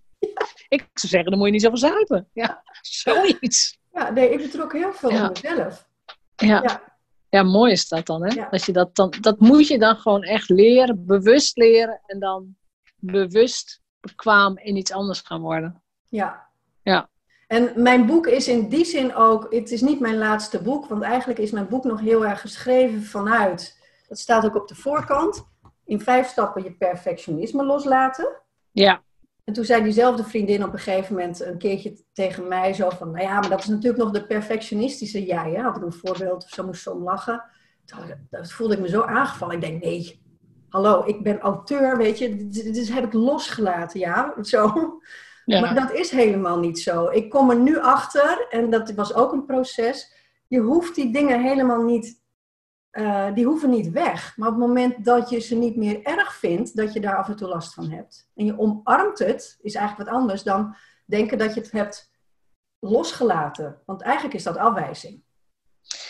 [SPEAKER 1] Ik zou zeggen, dan moet je niet zoveel zuipen. Ja, [LAUGHS] zoiets.
[SPEAKER 2] Ja, nee, ik betrok heel veel op mezelf.
[SPEAKER 1] Ja.
[SPEAKER 2] Ja.
[SPEAKER 1] ja, mooi is dat dan, hè?
[SPEAKER 2] Ja.
[SPEAKER 1] Als je dat, dan, dat moet je dan gewoon echt leren, bewust leren en dan bewust bekwaam in iets anders gaan worden.
[SPEAKER 2] Ja.
[SPEAKER 1] Ja.
[SPEAKER 2] En mijn boek is in die zin ook, het is niet mijn laatste boek, want eigenlijk is mijn boek nog heel erg geschreven vanuit, dat staat ook op de voorkant, in vijf stappen je perfectionisme loslaten.
[SPEAKER 1] Ja,
[SPEAKER 2] En toen zei diezelfde vriendin op een gegeven moment een keertje tegen mij zo van, nou ja, maar dat is natuurlijk nog de perfectionistische jij, hè? had ik een voorbeeld of zo moest ze om lachen. Dat voelde ik me zo aangevallen. Ik denk, nee, hallo, ik ben auteur, weet je, dit, heb ik losgelaten, ja, zo.
[SPEAKER 1] ja.
[SPEAKER 2] Maar dat is helemaal niet zo. Ik kom er nu achter, en dat was ook een proces. Je hoeft die dingen helemaal niet, eh, die hoeven niet weg. Maar op het moment dat je ze niet meer erg vindt, dat je daar af en toe last van hebt. En je omarmt het, is eigenlijk wat anders dan denken dat je het hebt losgelaten. Want eigenlijk is dat afwijzing.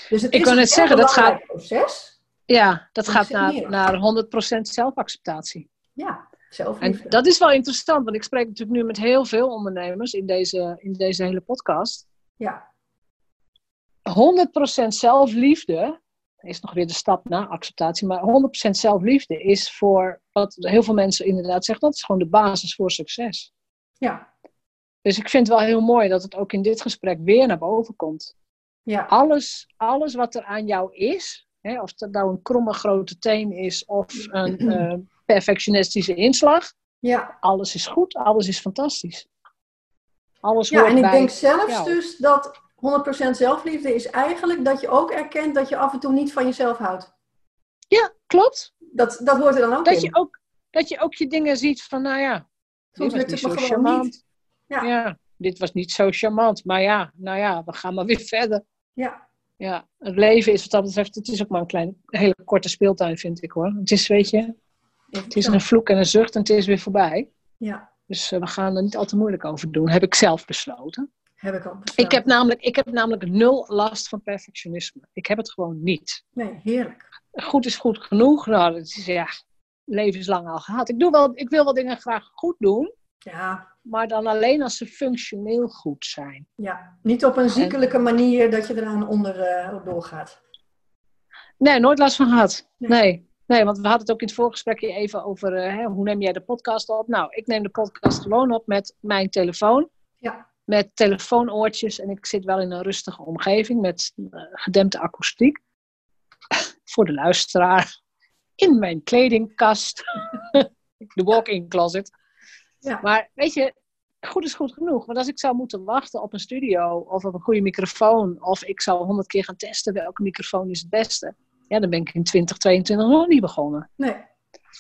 [SPEAKER 2] Dus het
[SPEAKER 1] Ik
[SPEAKER 2] is
[SPEAKER 1] net
[SPEAKER 2] een
[SPEAKER 1] zeggen,
[SPEAKER 2] heel
[SPEAKER 1] dat gaat-
[SPEAKER 2] proces.
[SPEAKER 1] ja dat gaat naar, naar 100% zelfacceptatie.
[SPEAKER 2] Ja,
[SPEAKER 1] En
[SPEAKER 2] zelfliefde.
[SPEAKER 1] dat is wel interessant, want ik spreek natuurlijk nu met heel veel ondernemers in deze, in deze hele podcast.
[SPEAKER 2] Ja,
[SPEAKER 1] 100% zelfliefde is nog weer de stap na acceptatie, maar 100% zelfliefde is voor wat heel veel mensen inderdaad zeggen, dat is gewoon de basis voor succes.
[SPEAKER 2] ja,
[SPEAKER 1] Dus ik vind het wel heel mooi dat het ook in dit gesprek weer naar boven komt.
[SPEAKER 2] ja,
[SPEAKER 1] Alles, alles wat er aan jou is, hè, of dat nou een kromme grote teen is of een [CLEARS THROAT] eh, perfectionistische inslag,
[SPEAKER 2] ja.
[SPEAKER 1] alles is goed, alles is fantastisch. Alles
[SPEAKER 2] Ja, en ik
[SPEAKER 1] bij
[SPEAKER 2] denk zelfs
[SPEAKER 1] jou.
[SPEAKER 2] dus dat 100% zelfliefde is eigenlijk dat je ook erkent dat je af en toe niet van jezelf houdt.
[SPEAKER 1] Ja, klopt.
[SPEAKER 2] Dat, dat hoort er dan ook
[SPEAKER 1] Dat
[SPEAKER 2] in.
[SPEAKER 1] je ook, dat je ook je dingen ziet van, nou ja,
[SPEAKER 2] Soms lukt het
[SPEAKER 1] niet
[SPEAKER 2] me gewoon
[SPEAKER 1] charmant.
[SPEAKER 2] niet. Ja.
[SPEAKER 1] Ja. dit was niet zo charmant. Maar ja, nou ja, we gaan maar weer [LAUGHS] verder.
[SPEAKER 2] Ja,
[SPEAKER 1] Ja, het leven is wat dat betreft, het is ook maar een kleine, hele korte speeltuin, vind ik hoor. Het is, weet je, het is een vloek en een zucht en het is weer voorbij.
[SPEAKER 2] ja,
[SPEAKER 1] Dus eh, we gaan er niet al te moeilijk over doen, heb ik zelf besloten.
[SPEAKER 2] Heb ik al.
[SPEAKER 1] Ik heb, namelijk, ik heb namelijk nul last van perfectionisme. Ik heb het gewoon niet.
[SPEAKER 2] Nee, heerlijk.
[SPEAKER 1] Goed is goed genoeg. Nou, dat is ja, levenslang al gehad. Ik, doe wel, ik wil wel dingen graag goed doen,
[SPEAKER 2] Ja,
[SPEAKER 1] maar dan alleen als ze functioneel goed zijn.
[SPEAKER 2] ja. Niet op een ziekelijke manier dat je eraan onder eh, doorgaat.
[SPEAKER 1] Nee, nooit last van gehad.
[SPEAKER 2] Nee.
[SPEAKER 1] Nee. nee. want we hadden het ook in het voorgesprekje even over eh, hè, hoe neem jij de podcast op. Nou, ik neem de podcast gewoon op met mijn telefoon.
[SPEAKER 2] Ja.
[SPEAKER 1] Met telefoonoortjes en ik zit wel in een rustige omgeving met eh, gedempte akoestiek. [LAUGHS] Voor de luisteraar. In mijn kledingkast. [LAUGHS] de walk-in closet.
[SPEAKER 2] Ja.
[SPEAKER 1] Maar weet je, goed is goed genoeg. Want als ik zou moeten wachten op een studio of op een goede microfoon, of ik zou honderd keer gaan testen welke microfoon is het beste, ja, dan ben ik in 2022 nog niet begonnen.
[SPEAKER 2] Nee,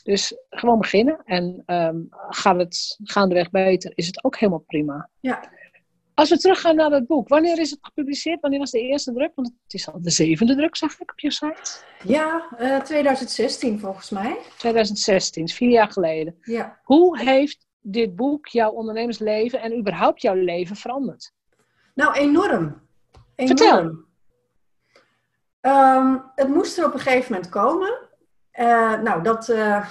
[SPEAKER 1] Dus gewoon beginnen en ehm, gaat het gaandeweg beter, is het ook helemaal prima.
[SPEAKER 2] ja.
[SPEAKER 1] Als we teruggaan naar het boek, wanneer is het gepubliceerd? Wanneer was de eerste druk? Want het is al de zevende druk, zag ik op je site.
[SPEAKER 2] Ja, eh, 2016 volgens mij.
[SPEAKER 1] 2016, is vier jaar geleden.
[SPEAKER 2] Ja.
[SPEAKER 1] Hoe heeft dit boek jouw ondernemersleven en überhaupt jouw leven veranderd?
[SPEAKER 2] Nou, enorm. enorm.
[SPEAKER 1] Vertel.
[SPEAKER 2] Ehm, het moest er op een gegeven moment komen. Eh, nou, dat. eh,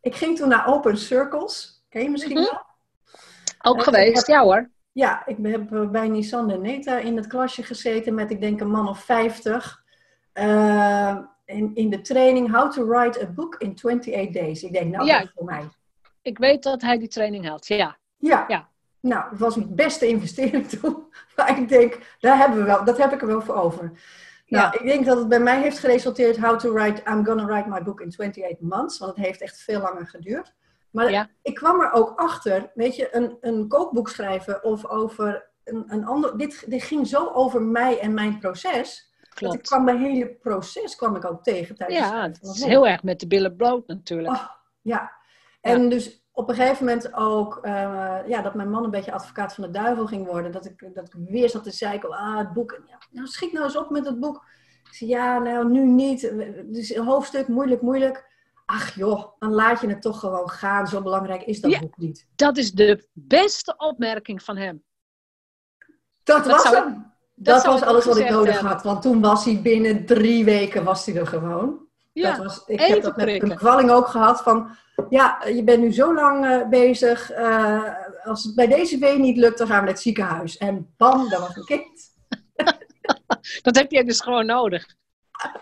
[SPEAKER 2] ik ging toen naar Open Circles. Ken je misschien
[SPEAKER 1] Mhm.
[SPEAKER 2] wel?
[SPEAKER 1] Ook
[SPEAKER 2] Eh,
[SPEAKER 1] geweest,
[SPEAKER 2] heb-
[SPEAKER 1] ja hoor.
[SPEAKER 2] Ja, ik heb eh, bij Nissan en Neta in het klasje gezeten met, ik denk, een man of 50. Eh, in, in de training How to Write a Book in 28 Days. Ik denk, nou,
[SPEAKER 1] Ja.
[SPEAKER 2] dat is voor mij.
[SPEAKER 1] Ik weet dat hij die training had, ja.
[SPEAKER 2] Ja.
[SPEAKER 1] Ja.
[SPEAKER 2] Nou, dat was mijn beste investering [LAUGHS] toen. Maar ik denk, daar hebben we wel, dat heb ik er wel voor over. Nou,
[SPEAKER 1] Ja.
[SPEAKER 2] ik denk dat het bij mij heeft geresulteerd How to Write, I'm gonna write my book in 28 months. Want het heeft echt veel langer geduurd. Maar
[SPEAKER 1] Ja.
[SPEAKER 2] ik kwam er ook achter, weet je, een, een kookboek schrijven of over een, een ander. Dit, dit ging zo over mij en mijn proces. Dat ik kwam mijn hele proces kwam ik ook tegen tijdens
[SPEAKER 1] Ja, het is heel erg met de billen bloot natuurlijk.
[SPEAKER 2] Oh, ja. En dus op een gegeven moment ook, eh, ja, dat mijn man een beetje advocaat van de duivel ging worden. Dat ik, dat ik weer zat te zeiken, ah, het boek. Ja, nou, schiet nou eens op met het boek. Ik zei, ja, nou, nu niet. Dus een hoofdstuk, moeilijk, moeilijk. Ach joh, dan laat je het toch gewoon gaan. Zo belangrijk is dat boek niet.
[SPEAKER 1] Dat is de beste opmerking van hem.
[SPEAKER 2] Dat, was hem. Dat, was alles wat ik nodig had. Want toen was hij binnen drie weken was hij er gewoon.
[SPEAKER 1] Ja,
[SPEAKER 2] dat was, ik heb dat met een kwalling ook gehad van... Ja, je bent nu zo lang uh, bezig. Uh, als het bij deze wee niet lukt, dan gaan we naar het ziekenhuis. En bam, daar was een kind. [LAUGHS]
[SPEAKER 1] dat heb je dus gewoon nodig. [LAUGHS]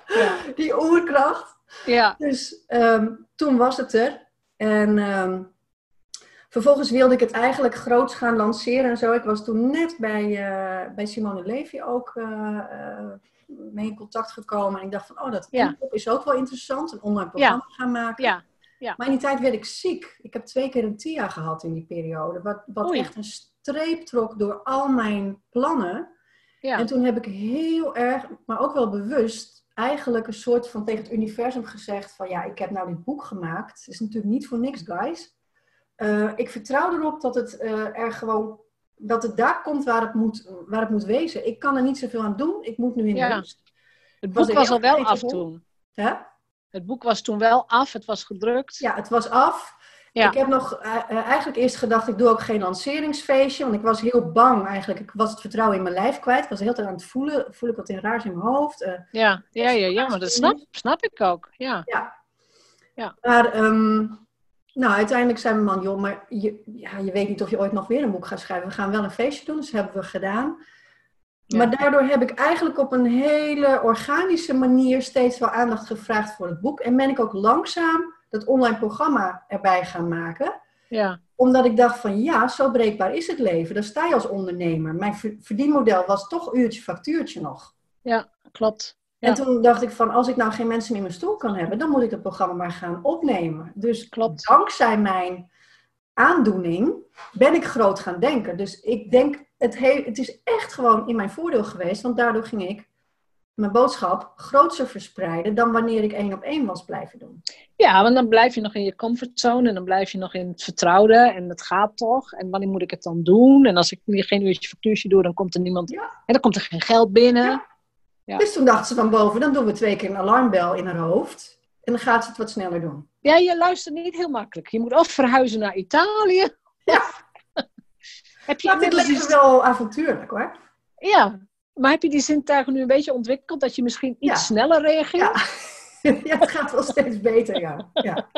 [SPEAKER 2] Ja. Die oerkracht.
[SPEAKER 1] Ja.
[SPEAKER 2] Dus um, toen was het er. En um, vervolgens wilde ik het eigenlijk groots gaan lanceren en zo. Ik was toen net bij, uh, bij Simone Levy ook mee in contact gekomen. En ik dacht van, oh, dat ja. is ook wel interessant. Een online programma
[SPEAKER 1] ja.
[SPEAKER 2] gaan maken.
[SPEAKER 1] Ja. Ja.
[SPEAKER 2] Maar in die tijd werd ik ziek. Ik heb twee keer een TIA gehad in die periode. Wat, wat echt een streep trok door al mijn plannen.
[SPEAKER 1] Ja.
[SPEAKER 2] En toen heb ik heel erg, maar ook wel bewust, eigenlijk een soort van tegen het universum gezegd van ja, ik heb nou dit boek gemaakt. Het is natuurlijk niet voor niks, guys. Uh, ik vertrouw erop dat het uh, er gewoon dat het daar komt waar het, moet, waar het moet wezen. Ik kan er niet zoveel aan doen. Ik moet nu in de
[SPEAKER 1] ja.
[SPEAKER 2] rust.
[SPEAKER 1] Het boek was, was al wel af toen.
[SPEAKER 2] Hè?
[SPEAKER 1] Het boek was toen wel af. Het was gedrukt.
[SPEAKER 2] Ja, het was af.
[SPEAKER 1] Ja.
[SPEAKER 2] Ik heb nog uh, eigenlijk eerst gedacht, ik doe ook geen lanceringsfeestje. Want ik was heel bang eigenlijk. Ik was het vertrouwen in mijn lijf kwijt. Ik was heel tijd aan het voelen. Voel ik wat in raars in mijn hoofd. Uh,
[SPEAKER 1] ja, ja, ja, ja, maar dat snap, snap ik ook. Ja.
[SPEAKER 2] Ja.
[SPEAKER 1] ja.
[SPEAKER 2] Maar um, nou, uiteindelijk zei mijn man, joh, maar je, ja, je weet niet of je ooit nog weer een boek gaat schrijven. We gaan wel een feestje doen, dus dat hebben we gedaan. Ja. Maar daardoor heb ik eigenlijk op een hele organische manier steeds wel aandacht gevraagd voor het boek. En ben ik ook langzaam dat online programma erbij gaan maken.
[SPEAKER 1] Ja.
[SPEAKER 2] Omdat ik dacht van ja, zo breekbaar is het leven. Daar sta je als ondernemer. Mijn verdienmodel was toch uurtje factuurtje nog.
[SPEAKER 1] Ja, klopt.
[SPEAKER 2] En toen dacht ik van, als ik nou geen mensen in mijn stoel kan hebben, dan moet ik het programma maar gaan opnemen. Dus
[SPEAKER 1] Klopt.
[SPEAKER 2] dankzij mijn aandoening ben ik groot gaan denken. Dus ik denk, het, he- het is echt gewoon in mijn voordeel geweest, want daardoor ging ik mijn boodschap groter verspreiden dan wanneer ik één op één was blijven doen.
[SPEAKER 1] Ja, want dan blijf je nog in je comfortzone en dan blijf je nog in het vertrouwde en het gaat toch. En wanneer moet ik het dan doen? En als ik geen uurtje factuurtje doe, dan komt er niemand,
[SPEAKER 2] Ja.
[SPEAKER 1] en dan komt er geen geld binnen.
[SPEAKER 2] Ja.
[SPEAKER 1] Ja.
[SPEAKER 2] Dus toen dacht ze van boven, dan doen we twee keer een alarmbel in haar hoofd. En dan gaat ze het wat sneller doen.
[SPEAKER 1] Ja, je luistert niet heel makkelijk. Je moet of verhuizen naar Italië.
[SPEAKER 2] Ja. [LAUGHS]
[SPEAKER 1] Heb je
[SPEAKER 2] dit
[SPEAKER 1] die-
[SPEAKER 2] wel avontuurlijk hoor.
[SPEAKER 1] Ja, maar heb je die zintuigen nu een beetje ontwikkeld dat je misschien iets
[SPEAKER 2] Ja.
[SPEAKER 1] sneller reageert?
[SPEAKER 2] Ja. [LAUGHS] ja, het gaat wel steeds beter, ja. ja.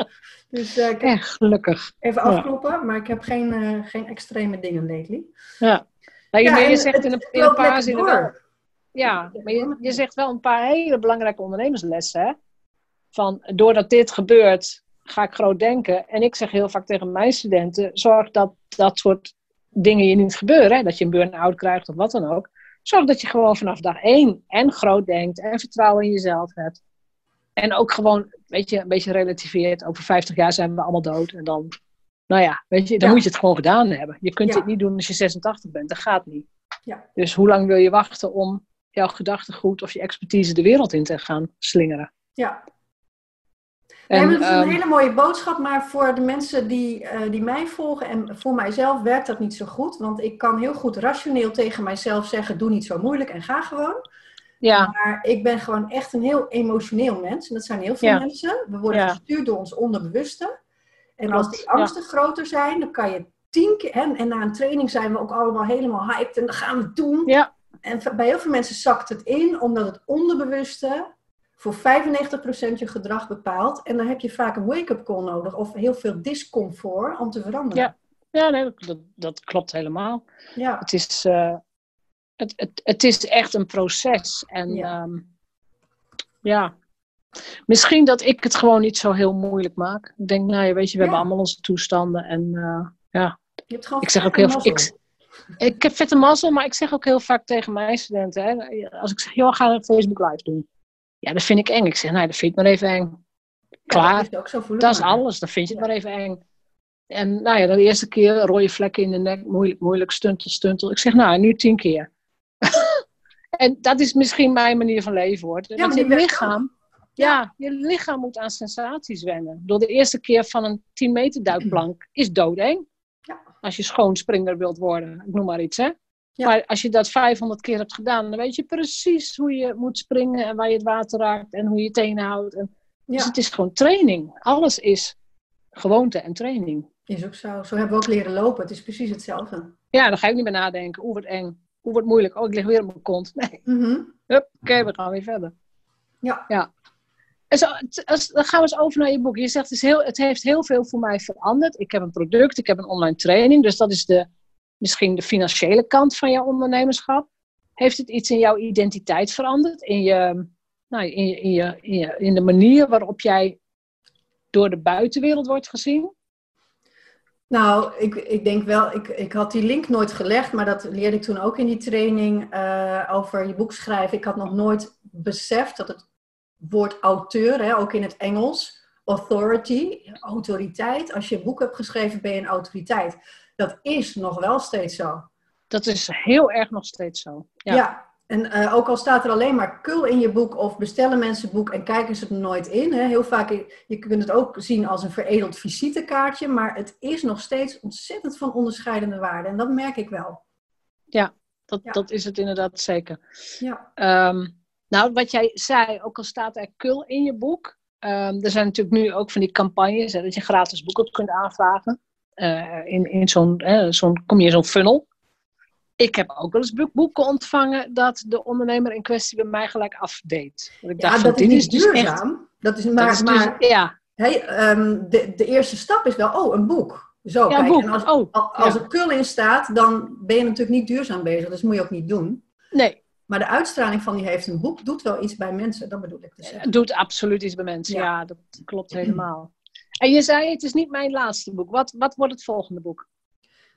[SPEAKER 2] Dus eh, ik
[SPEAKER 1] Echt gelukkig.
[SPEAKER 2] even afkloppen, maar ik heb geen, eh, geen extreme dingen lately.
[SPEAKER 1] Ja. Nou, je, je zegt
[SPEAKER 2] het
[SPEAKER 1] in een, in een
[SPEAKER 2] loopt
[SPEAKER 1] paar zinnen. Ja, maar je, je zegt wel een paar hele belangrijke ondernemerslessen. Hè? Van, doordat dit gebeurt, ga ik groot denken. En ik zeg heel vaak tegen mijn studenten, zorg dat dat soort dingen je niet gebeuren. Hè? Dat je een burn-out krijgt of wat dan ook. Zorg dat je gewoon vanaf dag één en groot denkt en vertrouwen in jezelf hebt. En ook gewoon, weet je, een beetje relativeert. Over 50 jaar zijn we allemaal dood. En dan, nou ja, weet je, dan
[SPEAKER 2] Ja.
[SPEAKER 1] moet je het gewoon gedaan hebben. Je kunt
[SPEAKER 2] Ja.
[SPEAKER 1] dit niet doen als je 86 bent. Dat gaat niet.
[SPEAKER 2] Ja.
[SPEAKER 1] Dus hoe lang wil je wachten om jouw gedachtegoed of je expertise de wereld in te gaan slingeren?
[SPEAKER 2] Ja.
[SPEAKER 1] En,
[SPEAKER 2] nee, dat is een
[SPEAKER 1] ehm,
[SPEAKER 2] hele mooie boodschap, maar voor de mensen die, eh, die mij volgen en voor mijzelf werkt dat niet zo goed. Want ik kan heel goed rationeel tegen mijzelf zeggen, doe niet zo moeilijk en ga gewoon.
[SPEAKER 1] ja,
[SPEAKER 2] Maar ik ben gewoon echt een heel emotioneel mens. En dat zijn heel veel
[SPEAKER 1] Ja.
[SPEAKER 2] mensen. We worden
[SPEAKER 1] Ja.
[SPEAKER 2] gestuurd door ons onderbewuste. En als die angsten groter zijn, dan kan je tien keer... En, en na een training zijn we ook allemaal helemaal hyped en dan gaan we het doen.
[SPEAKER 1] ja,
[SPEAKER 2] En bij heel veel mensen zakt het in, omdat het onderbewuste voor 95% je gedrag bepaalt. En dan heb je vaak een wake-up call nodig of heel veel discomfort om te veranderen.
[SPEAKER 1] Ja. ja nee, dat, dat klopt helemaal.
[SPEAKER 2] Ja.
[SPEAKER 1] Het is, eh, het, het, het is echt een proces. En
[SPEAKER 2] Ja.
[SPEAKER 1] ja. ja, misschien dat ik het gewoon niet zo heel moeilijk maak. Ik denk, nou ja, weet je, we
[SPEAKER 2] Ja.
[SPEAKER 1] hebben allemaal onze toestanden. En eh, ja,
[SPEAKER 2] Je hebt
[SPEAKER 1] ik zeg ook heel veel. Ik, ik heb vette mazzel, maar ik zeg ook heel vaak tegen mijn studenten. Hè, als ik zeg, joh, ga een Facebook live doen. Ja, dat vind ik eng. Ik zeg, nee, dat vind ik maar even eng.
[SPEAKER 2] Ja,
[SPEAKER 1] Klaar.
[SPEAKER 2] dat is ook zo voelen.
[SPEAKER 1] Dat is alles, dan vind je het maar even eng. En nou ja, de eerste keer rode vlekken in de nek, moeilijk, moeilijk, stuntel, stuntel. Ik zeg, nou, nu tien keer. [LAUGHS] en dat is misschien mijn manier van leven hoor. Want
[SPEAKER 2] die
[SPEAKER 1] je lichaam, ja, je lichaam moet aan sensaties wennen. Door de eerste keer van een 10 meter duikplank is doodeng.
[SPEAKER 2] Ja.
[SPEAKER 1] Als je schoonspringer wilt worden, ik noem maar iets hè. Maar als je dat 500 keer hebt gedaan, dan weet je precies hoe je moet springen en waar je het water raakt en hoe je tenen houdt. En, Dus het is gewoon training. Alles is gewoonte en training.
[SPEAKER 2] Is ook zo. Zo hebben we ook leren lopen. Het is precies hetzelfde.
[SPEAKER 1] Ja, dan ga ik niet meer nadenken. Oeh, wat eng. Oeh, wat moeilijk. Oh, ik lig weer op mijn kont. Nee.
[SPEAKER 2] Mm
[SPEAKER 1] oké, we gaan weer verder.
[SPEAKER 2] Ja.
[SPEAKER 1] ja. En zo, als, dan gaan we eens over naar je boek. Je zegt, het, is heel, het heeft heel veel voor mij veranderd. Ik heb een product, ik heb een online training. Dus dat is de, misschien de financiële kant van jouw ondernemerschap. Heeft het iets in jouw identiteit veranderd? In, je, nou, in, je, in, je, in, de manier waarop jij door de buitenwereld wordt gezien?
[SPEAKER 2] Nou, ik, ik denk wel, ik, ik had die link nooit gelegd, maar dat leerde ik toen ook in die training uh, over je boek schrijven. Ik had nog nooit beseft dat het woord auteur, hè, ook in het Engels, authority, autoriteit. Als je een boek hebt geschreven, ben je een autoriteit. Dat is nog wel steeds zo.
[SPEAKER 1] Dat is heel erg nog steeds zo.
[SPEAKER 2] Ja, ja en uh, ook al staat er alleen maar kul in je boek of bestellen mensen boek en kijken ze er nooit in. Hè. Heel vaak, je kunt het ook zien als een veredeld visitekaartje, maar het is nog steeds ontzettend van onderscheidende waarde. En dat merk ik wel.
[SPEAKER 1] Ja, dat, ja. dat is het inderdaad zeker.
[SPEAKER 2] Ja.
[SPEAKER 1] Um, nou, wat jij zei, ook al staat er kul in je boek. Um, er zijn natuurlijk nu ook van die campagnes, hè, dat je gratis boeken kunt aanvragen. Uh, in in zo'n, zo'n, kom je in zo'n funnel. Ik heb ook wel eens boeken ontvangen dat de ondernemer in kwestie bij mij gelijk afdeed.
[SPEAKER 2] Ik dacht, ja, dat is niet dus duurzaam. Echt, dat is maar, dat is maar dus, ja. Hey, um, de, de eerste stap is wel, oh, een boek. Zo,
[SPEAKER 1] ja,
[SPEAKER 2] kijk,
[SPEAKER 1] boek.
[SPEAKER 2] En als,
[SPEAKER 1] oh,
[SPEAKER 2] als ja. er kul in staat, dan ben je natuurlijk niet duurzaam bezig. Dus dat moet je ook niet doen.
[SPEAKER 1] Nee.
[SPEAKER 2] Maar de uitstraling van die heeft een boek doet wel iets bij mensen, dat bedoel ik te zeggen.
[SPEAKER 1] Het doet absoluut iets bij mensen, ja, ja dat klopt helemaal. En je zei, het is niet mijn laatste boek. Wat, wat wordt het volgende boek?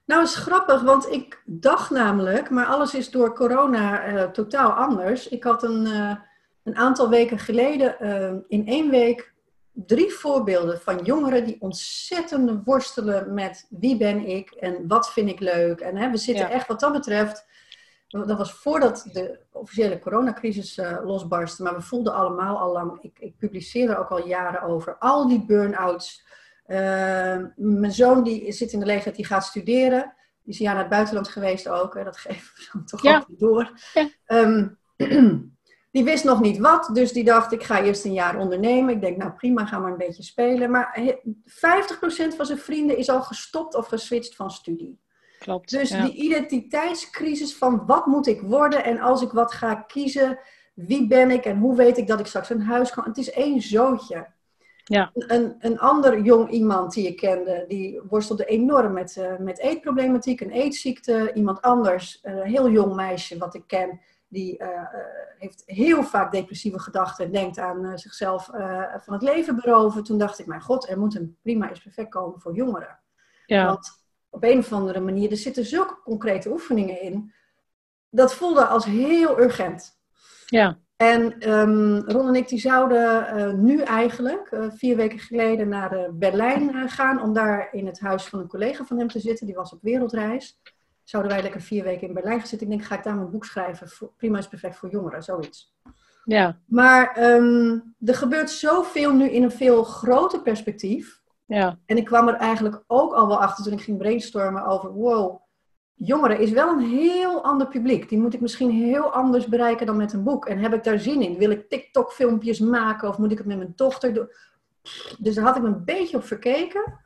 [SPEAKER 2] Nou, is grappig, want ik dacht namelijk, maar alles is door corona uh, totaal anders. Ik had een, uh, een aantal weken geleden uh, in één week drie voorbeelden van jongeren die ontzettend worstelen met wie ben ik en wat vind ik leuk. En hè, we zitten ja. echt wat dat betreft, dat was voordat de officiële coronacrisis losbarstte, maar we voelden allemaal al lang, ik, ik publiceerde ook al jaren over, al die burn-outs. Uh, mijn zoon die zit in de leeftijd, die gaat studeren. Die is een jaar naar het buitenland geweest ook. Hè. Dat geven we [LAUGHS] dan toch
[SPEAKER 1] Ja.
[SPEAKER 2] altijd door.
[SPEAKER 1] Ja.
[SPEAKER 2] Um, [CLEARS THROAT] die wist nog niet wat, dus die dacht, ik ga eerst een jaar ondernemen. Ik denk, nou prima, ga maar een beetje spelen. Maar he- 50% van zijn vrienden is al gestopt of geswitcht van studie.
[SPEAKER 1] Klopt.
[SPEAKER 2] Dus
[SPEAKER 1] ja.
[SPEAKER 2] die identiteitscrisis van wat moet ik worden en als ik wat ga kiezen, wie ben ik en hoe weet ik dat ik straks een huis kan. Het is één zootje.
[SPEAKER 1] Ja.
[SPEAKER 2] Een, een ander jong iemand die ik kende, die worstelde enorm met, uh, met eetproblematiek, een eetziekte. Iemand anders, een heel jong meisje wat ik ken, die uh, uh, heeft heel vaak depressieve gedachten en denkt aan zichzelf van het leven beroven. Toen dacht ik, mijn god, er moet een prima is perfect komen voor jongeren.
[SPEAKER 1] Ja.
[SPEAKER 2] Want op een of andere manier, er zitten zulke concrete oefeningen in. Dat voelde als heel urgent.
[SPEAKER 1] Ja.
[SPEAKER 2] En um, Ron en ik die zouden uh, nu eigenlijk, uh, vier weken geleden, naar uh, Berlijn gaan. Om daar in het huis van een collega van hem te zitten. Die was op wereldreis. Zouden wij lekker vier weken in Berlijn gaan zitten. Ik denk, ga ik daar mijn boek schrijven. Voor, prima is perfect voor jongeren, zoiets.
[SPEAKER 1] Ja.
[SPEAKER 2] Maar um, er gebeurt zoveel nu in een veel groter perspectief.
[SPEAKER 1] Ja.
[SPEAKER 2] En ik kwam er eigenlijk ook al wel achter toen ik ging brainstormen over, wow, jongeren is wel een heel ander publiek. Die moet ik misschien heel anders bereiken dan met een boek. En heb ik daar zin in? Wil ik TikTok-filmpjes maken of moet ik het met mijn dochter doen? Dus daar had ik me een beetje op verkeken.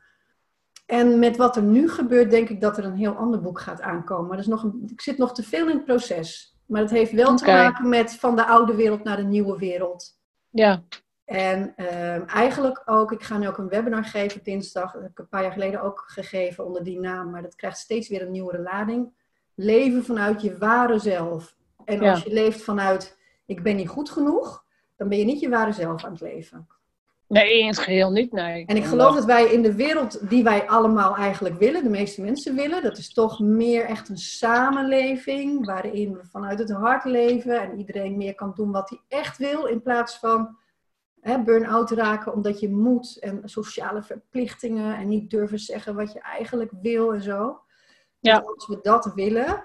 [SPEAKER 2] En met wat er nu gebeurt, denk ik dat er een heel ander boek gaat aankomen. Maar dat is nog een, ik zit nog te veel in het proces. Maar het heeft wel okay. te maken met van de oude wereld naar de nieuwe wereld.
[SPEAKER 1] Ja.
[SPEAKER 2] En uh, eigenlijk ook, ik ga nu ook een webinar geven dinsdag. Dat heb ik een paar jaar geleden ook gegeven onder die naam. Maar dat krijgt steeds weer een nieuwere lading. Leven vanuit je ware zelf. En als je leeft vanuit, ik ben niet goed genoeg, dan ben je niet je ware zelf aan het leven.
[SPEAKER 1] Nee, in het geheel niet, nee.
[SPEAKER 2] En ik geloof dat wij in de wereld die wij allemaal eigenlijk willen, de meeste mensen willen, dat is toch meer echt een samenleving, waarin we vanuit het hart leven en iedereen meer kan doen wat hij echt wil, in plaats van burn-out raken omdat je moet en sociale verplichtingen en niet durven zeggen wat je eigenlijk wil en zo.
[SPEAKER 1] Ja.
[SPEAKER 2] Dus als we dat willen,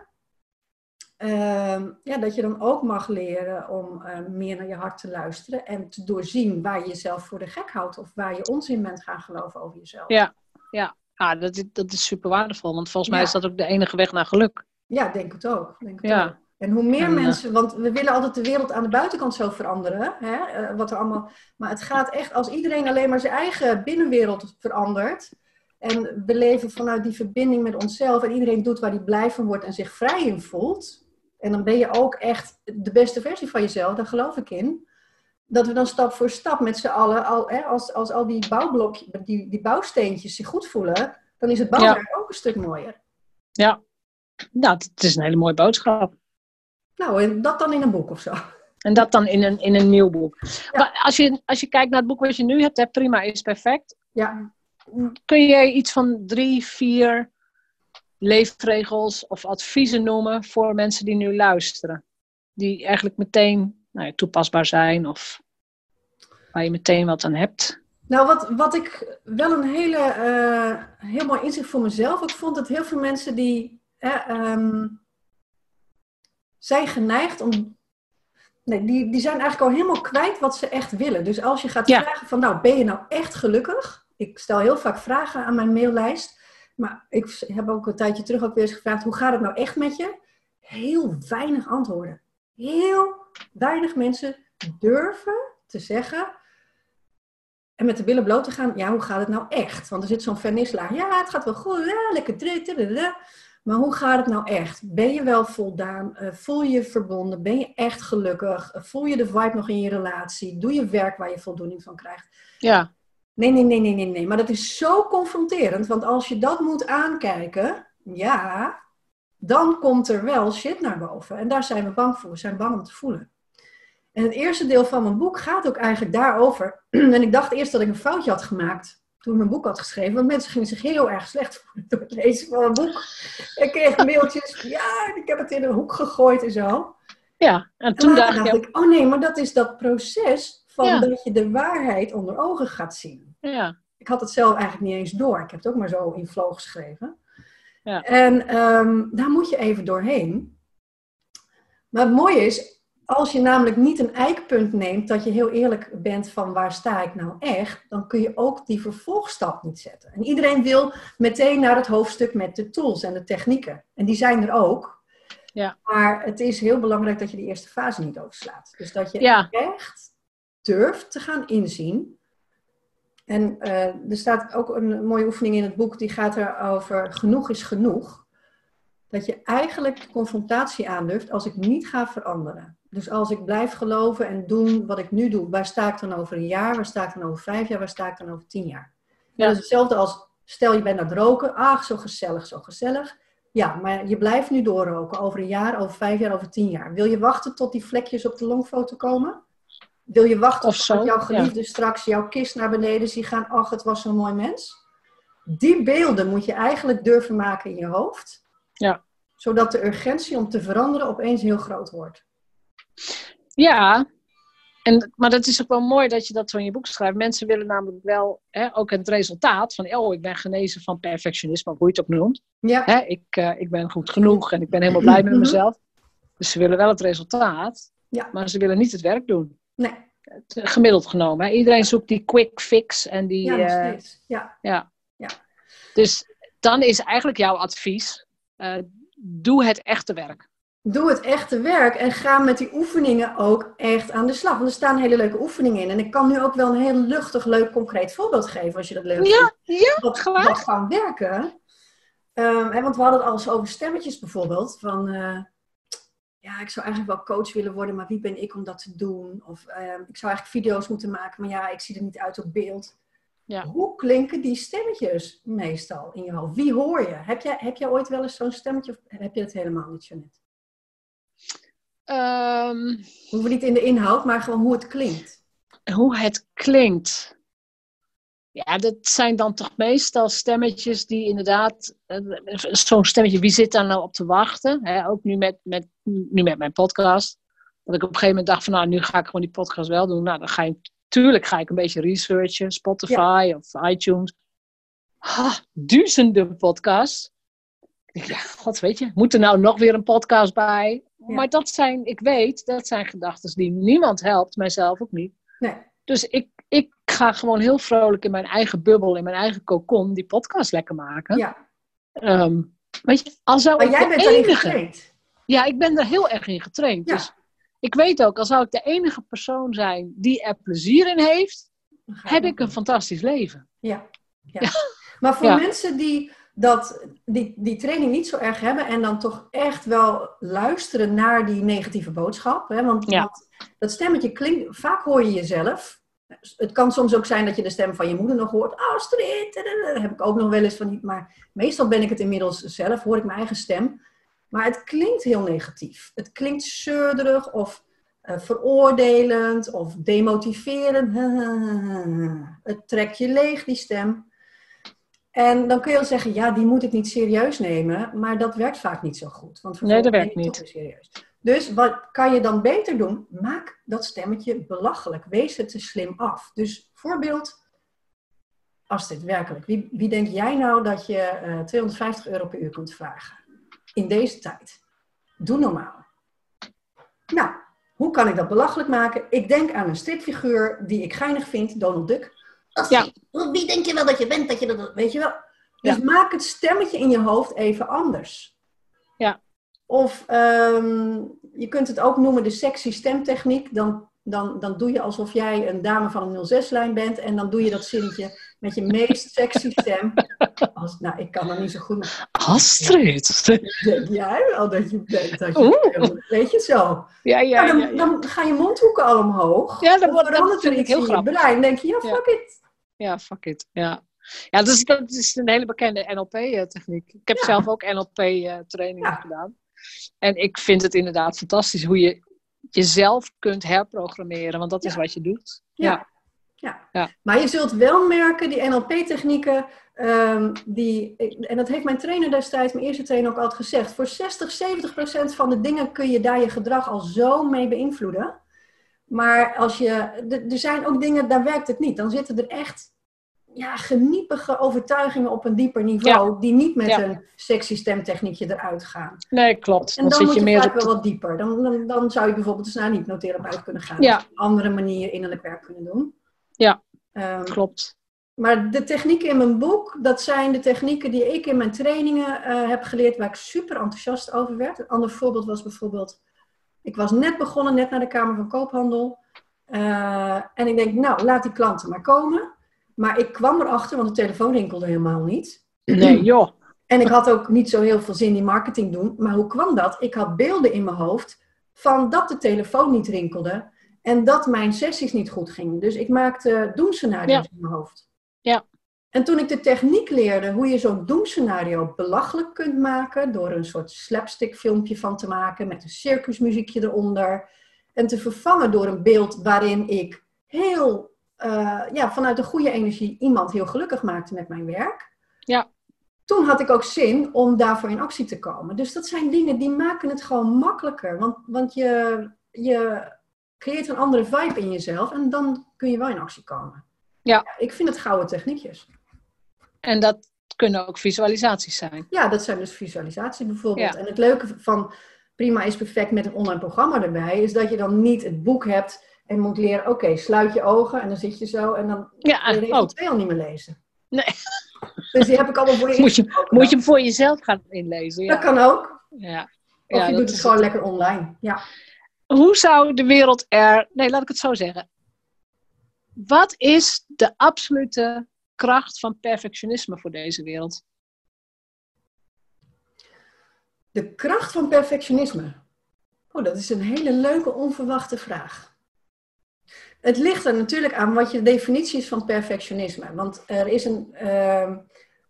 [SPEAKER 2] uh, ja, dat je dan ook mag leren om uh, meer naar je hart te luisteren en te doorzien waar je jezelf voor de gek houdt of waar je onzin bent gaan geloven over jezelf.
[SPEAKER 1] Ja, ja. Ah, dat, is, dat is super waardevol, want volgens mij is dat ook de enige weg naar geluk.
[SPEAKER 2] Ja, denk het ook. Denk het
[SPEAKER 1] Ja.
[SPEAKER 2] ook. En hoe meer
[SPEAKER 1] En,
[SPEAKER 2] mensen, want we willen altijd de wereld aan de buitenkant zo veranderen. Hè? eh, wat er allemaal, maar het gaat echt, als iedereen alleen maar zijn eigen binnenwereld verandert. En we leven vanuit die verbinding met onszelf. En iedereen doet waar hij blij van wordt en zich vrij in voelt. En dan ben je ook echt de beste versie van jezelf, daar geloof ik in. Dat we dan stap voor stap met z'n allen, al, hè, als, als al die bouwblokjes, die, die bouwsteentjes zich goed voelen, dan is het bouwwerk ook een stuk mooier.
[SPEAKER 1] Ja. Nou, het is een hele mooie boodschap.
[SPEAKER 2] Nou, en dat dan in een boek of zo.
[SPEAKER 1] En dat dan in een, in een nieuw boek. Maar als je, als je kijkt naar het boek wat je nu hebt, hè, Prima is Perfect.
[SPEAKER 2] Ja,
[SPEAKER 1] Kun je iets van drie, vier leefregels of adviezen noemen voor mensen die nu luisteren? Die eigenlijk meteen nou ja, toepasbaar zijn of waar je meteen wat aan hebt.
[SPEAKER 2] Nou, wat, wat ik wel een hele, eh, heel mooi inzicht voor mezelf ook vond, dat heel veel mensen die eh, ehm, zijn geneigd om. Nee, die, die zijn eigenlijk al helemaal kwijt wat ze echt willen. Dus als je gaat
[SPEAKER 1] Ja.
[SPEAKER 2] vragen van, nou, ben je nou echt gelukkig? Ik stel heel vaak vragen aan mijn maillijst. Maar ik heb ook een tijdje terug ook weer eens gevraagd, hoe gaat het nou echt met je? Heel weinig antwoorden. Heel weinig mensen durven te zeggen, en met de billen bloot te gaan, ja, hoe gaat het nou echt? Want er zit zo'n vernislaag. Ja, het gaat wel goed, ja, lekker. Maar hoe gaat het nou echt? Ben je wel voldaan? Eh, voel je je verbonden? Ben je echt gelukkig? Eh, voel je de vibe nog in je relatie? Doe je werk waar je voldoening van krijgt?
[SPEAKER 1] Ja,
[SPEAKER 2] Nee, nee, nee, nee, nee, nee. Maar dat is zo confronterend. Want als je dat moet aankijken, ja, dan komt er wel shit naar boven. En daar zijn we bang voor. We zijn bang om te voelen. En het eerste deel van mijn boek gaat ook eigenlijk daarover. [CLEARS THROAT] En ik dacht eerst dat ik een foutje had gemaakt toen mijn boek had geschreven. Want mensen gingen zich heel erg slecht voelen door het lezen van mijn boek. Ik kreeg mailtjes, ja, ik heb het in een hoek gegooid en zo.
[SPEAKER 1] ja. En
[SPEAKER 2] En
[SPEAKER 1] toen dacht
[SPEAKER 2] ik, oh nee, maar dat is dat proces van
[SPEAKER 1] Ja.
[SPEAKER 2] dat je de waarheid onder ogen gaat zien
[SPEAKER 1] ja,
[SPEAKER 2] ik had het zelf eigenlijk niet eens door. Ik heb het ook maar zo in flow geschreven.
[SPEAKER 1] Ja.
[SPEAKER 2] En ehm, daar moet je even doorheen. Maar het mooie is, als je namelijk niet een eikpunt neemt, dat je heel eerlijk bent van waar sta ik nou echt, dan kun je ook die vervolgstap niet zetten. En iedereen wil meteen naar het hoofdstuk met de tools en de technieken. En die zijn er ook.
[SPEAKER 1] Ja.
[SPEAKER 2] Maar het is heel belangrijk dat je die eerste fase niet overslaat. Dus dat je
[SPEAKER 1] ja,
[SPEAKER 2] echt durft te gaan inzien. En eh, er staat ook een mooie oefening in het boek die gaat erover genoeg is genoeg. Dat je eigenlijk de confrontatie aandurft als ik niet ga veranderen. Dus als ik blijf geloven en doen wat ik nu doe, waar sta ik dan over een jaar, waar sta ik dan over vijf jaar, waar sta ik dan over tien jaar?
[SPEAKER 1] Ja.
[SPEAKER 2] Dat is hetzelfde als, stel je bent aan het roken, ach zo gezellig, zo gezellig. Ja, maar je blijft nu doorroken over een jaar, over vijf jaar, over tien jaar. Wil je wachten tot die vlekjes op de longfoto komen? Wil je wachten
[SPEAKER 1] Of
[SPEAKER 2] tot jouw
[SPEAKER 1] ja.
[SPEAKER 2] geliefde straks jouw kist naar beneden zien gaan? Ach, het was zo'n mooi mens. Die beelden moet je eigenlijk durven maken in je hoofd.
[SPEAKER 1] Ja.
[SPEAKER 2] Zodat de urgentie om te veranderen opeens heel groot wordt.
[SPEAKER 1] Ja. En, maar dat is ook wel mooi dat je dat zo in je boek schrijft. Mensen willen namelijk wel hè, ook het resultaat van, oh, ik ben genezen van perfectionisme, of hoe je het ook noemt.
[SPEAKER 2] Ja,
[SPEAKER 1] Hè, ik, eh, ik ben goed genoeg en ik ben helemaal blij met
[SPEAKER 2] Mhm.
[SPEAKER 1] mezelf. Dus ze willen wel het resultaat,
[SPEAKER 2] Ja.
[SPEAKER 1] maar ze willen niet het werk doen.
[SPEAKER 2] nee.
[SPEAKER 1] Eh, Gemiddeld genomen. Hè. Iedereen zoekt die quick fix en die.
[SPEAKER 2] Ja, nog
[SPEAKER 1] eh.
[SPEAKER 2] Ja.
[SPEAKER 1] ja.
[SPEAKER 2] Ja.
[SPEAKER 1] Dus dan is eigenlijk jouw advies: doe het echte werk.
[SPEAKER 2] Doe het echte werk en ga met die oefeningen ook echt aan de slag. Want er staan hele leuke oefeningen in. En ik kan nu ook wel een heel luchtig, leuk, concreet voorbeeld geven als je dat leuk vindt.
[SPEAKER 1] Ja, ja,
[SPEAKER 2] wat, wat kan werken. Ehm, hè, want we hadden het al eens over stemmetjes bijvoorbeeld. Van, eh, ja, ik zou eigenlijk wel coach willen worden, maar wie ben ik om dat te doen? Of ehm, ik zou eigenlijk video's moeten maken, maar ja, ik zie er niet uit op beeld.
[SPEAKER 1] Ja.
[SPEAKER 2] Hoe klinken die stemmetjes meestal in je hoofd? Wie hoor je? Heb jij, heb jij ooit wel eens zo'n stemmetje of heb je het helemaal niet, Jeanette? We hoeven niet in de inhoud, maar gewoon hoe het klinkt.
[SPEAKER 1] hoe het klinkt. Ja, dat zijn dan toch meestal stemmetjes die inderdaad. eh, Zo'n stemmetje, wie zit daar nou op te wachten? Ook nu met, met, nu met mijn podcast. Dat ik op een gegeven moment dacht van nou, nu ga ik gewoon die podcast wel doen. Nou, dan ga je, tuurlijk ga ik een beetje researchen. Spotify of iTunes. Ha, duizenden podcasts. Ja, god weet je, moet er nou nog weer een podcast bij?
[SPEAKER 2] Ja.
[SPEAKER 1] Maar dat zijn, ik weet, dat zijn gedachten die niemand helpt, mijzelf ook niet.
[SPEAKER 2] Nee.
[SPEAKER 1] Dus ik, ik ga gewoon heel vrolijk in mijn eigen bubbel, in mijn eigen cocon, die podcast lekker maken.
[SPEAKER 2] Ja,
[SPEAKER 1] Ehm, Weet je, al zou
[SPEAKER 2] Maar
[SPEAKER 1] ik
[SPEAKER 2] jij
[SPEAKER 1] de
[SPEAKER 2] bent
[SPEAKER 1] enige...
[SPEAKER 2] getraind.
[SPEAKER 1] Ja, ik ben er heel erg in getraind.
[SPEAKER 2] Ja.
[SPEAKER 1] Dus ik weet ook, al zou ik de enige persoon zijn die er plezier in heeft, heb ik een fantastisch leven.
[SPEAKER 2] Ja. ja.
[SPEAKER 1] Ja.
[SPEAKER 2] Maar voor mensen die, dat, die die training niet zo erg hebben en dan toch echt wel luisteren naar die negatieve boodschap. Hè, want,
[SPEAKER 1] Ja.
[SPEAKER 2] dat stemmetje klinkt, vaak hoor je jezelf. Het kan soms ook zijn dat je de stem van je moeder nog hoort. Astrid, dat heb ik ook nog wel eens van die. Maar meestal ben ik het inmiddels zelf, hoor ik mijn eigen stem. Maar het klinkt heel negatief. Het klinkt zeurderig of eh, veroordelend of demotiverend. [LAUGHS] Het trekt je leeg, die stem. En dan kun je wel zeggen, ja, die moet ik niet serieus nemen. Maar dat werkt vaak niet zo goed. Want
[SPEAKER 1] Nee, dat werkt niet.
[SPEAKER 2] serieus. Dus wat kan je dan beter doen? Maak dat stemmetje belachelijk. Wees het te slim af. Dus voorbeeld, Astrid, werkelijk. Wie, wie denk jij nou dat je eh, 250 euro per uur kunt vragen? In deze tijd. Doe normaal. Nou, hoe kan ik dat belachelijk maken? Ik denk aan een stripfiguur die ik geinig vind, Donald Duck. Astrid, wie denk je wel dat je bent? Dat je dat, weet je wel? Dus
[SPEAKER 1] Ja.
[SPEAKER 2] maak het stemmetje in je hoofd even anders.
[SPEAKER 1] Ja.
[SPEAKER 2] Of ehm, je kunt het ook noemen de sexy stemtechniek. Dan, dan, dan doe je alsof jij een dame van een 06-lijn bent. En dan doe je dat zinnetje met je meest sexy stem. Als, nou, ik kan er niet zo goed.
[SPEAKER 1] Astrid!
[SPEAKER 2] Denk jij wel dat je bent? Dat je
[SPEAKER 1] Oeh.
[SPEAKER 2] Weet je zo?
[SPEAKER 1] Ja, ja,
[SPEAKER 2] Ja, dan,
[SPEAKER 1] ja. ja.
[SPEAKER 2] dan gaan je mondhoeken al omhoog.
[SPEAKER 1] Ja,
[SPEAKER 2] Dan
[SPEAKER 1] dat
[SPEAKER 2] verandert er iets
[SPEAKER 1] heel
[SPEAKER 2] in je
[SPEAKER 1] grappig.
[SPEAKER 2] brein. Dan denk je, ja,
[SPEAKER 1] Ja.
[SPEAKER 2] fuck it.
[SPEAKER 1] Ja, fuck it. Ja, ja dat, is, dat is een hele bekende NLP-techniek. Ik heb
[SPEAKER 2] Ja.
[SPEAKER 1] zelf ook NLP-trainingen
[SPEAKER 2] Ja.
[SPEAKER 1] gedaan. En ik vind het inderdaad fantastisch hoe je jezelf kunt herprogrammeren, want dat is
[SPEAKER 2] Ja.
[SPEAKER 1] wat je doet.
[SPEAKER 2] Ja.
[SPEAKER 1] Ja.
[SPEAKER 2] Ja.
[SPEAKER 1] Ja.
[SPEAKER 2] Maar je zult wel merken, die NLP-technieken, ehm, die, en dat heeft mijn trainer destijds, mijn eerste trainer ook altijd gezegd, voor 60, 70 procent van de dingen kun je daar je gedrag al zo mee beïnvloeden. Maar als je, er zijn ook dingen, daar werkt het niet. Dan zitten er echt ja, geniepige overtuigingen op een dieper niveau, die niet met
[SPEAKER 1] Ja.
[SPEAKER 2] een sexy stemtechniekje eruit gaan.
[SPEAKER 1] Nee, klopt.
[SPEAKER 2] En
[SPEAKER 1] Dan,
[SPEAKER 2] dan,
[SPEAKER 1] zit
[SPEAKER 2] moet
[SPEAKER 1] je meer op
[SPEAKER 2] wel wat dieper. Dan, dan, dan zou je bijvoorbeeld dus naar een hypnotherapeut kunnen gaan.
[SPEAKER 1] Ja.
[SPEAKER 2] Op een andere manier innerlijk werk kunnen doen.
[SPEAKER 1] Ja.
[SPEAKER 2] Ehm,
[SPEAKER 1] Klopt.
[SPEAKER 2] maar de technieken in mijn boek, dat zijn de technieken die ik in mijn trainingen eh, heb geleerd, waar ik super enthousiast over werd. Een ander voorbeeld was bijvoorbeeld, ik was net begonnen, net naar de Kamer van Koophandel. Eh, en ik denk, nou, laat die klanten maar komen. Maar ik kwam erachter, want de telefoon rinkelde helemaal niet.
[SPEAKER 1] Nee, [CLEARS THROAT] joh.
[SPEAKER 2] En ik had ook niet zo heel veel zin in marketing doen. Maar hoe kwam dat? Ik had beelden in mijn hoofd van dat de telefoon niet rinkelde. En dat mijn sessies niet goed gingen. Dus ik maakte doemscenario's in mijn hoofd.
[SPEAKER 1] Ja.
[SPEAKER 2] En toen ik de techniek leerde hoe je zo'n doemscenario belachelijk kunt maken. Door een soort slapstick filmpje van te maken. Met een circusmuziekje eronder. En te vervangen door een beeld waarin ik heel, eh, ja, vanuit een goede energie iemand heel gelukkig maakte met mijn werk toen had ik ook zin om daarvoor in actie te komen. Dus dat zijn dingen die maken het gewoon makkelijker. Want, want je, je creëert een andere vibe in jezelf en dan kun je wel in actie komen.
[SPEAKER 1] Ja.
[SPEAKER 2] ik vind het gouden techniekjes.
[SPEAKER 1] En dat kunnen ook visualisaties zijn.
[SPEAKER 2] Ja, dat zijn dus visualisaties bijvoorbeeld.
[SPEAKER 1] Ja.
[SPEAKER 2] En het leuke van Prima is Perfect met een online programma erbij, is dat je dan niet het boek hebt en moet leren, oké, sluit je ogen en dan zit je zo en dan
[SPEAKER 1] Ja,
[SPEAKER 2] kun je regel
[SPEAKER 1] oh,
[SPEAKER 2] 2 al niet meer lezen.
[SPEAKER 1] Nee.
[SPEAKER 2] Dus die heb ik allemaal voor je
[SPEAKER 1] Moet je- moet je hem voor jezelf gaan inlezen.
[SPEAKER 2] Dat
[SPEAKER 1] Ja.
[SPEAKER 2] kan ook.
[SPEAKER 1] Ja.
[SPEAKER 2] Of
[SPEAKER 1] Ja,
[SPEAKER 2] je
[SPEAKER 1] dat
[SPEAKER 2] doet het gewoon lekker online. Ja.
[SPEAKER 1] Hoe zou de wereld er. Nee, laat ik het zo zeggen. Wat is de absolute kracht van perfectionisme voor deze wereld?
[SPEAKER 2] De kracht van perfectionisme. Oh, dat is een hele leuke, onverwachte vraag. Het ligt er natuurlijk aan wat je definitie is van perfectionisme. Want er is een. ehm,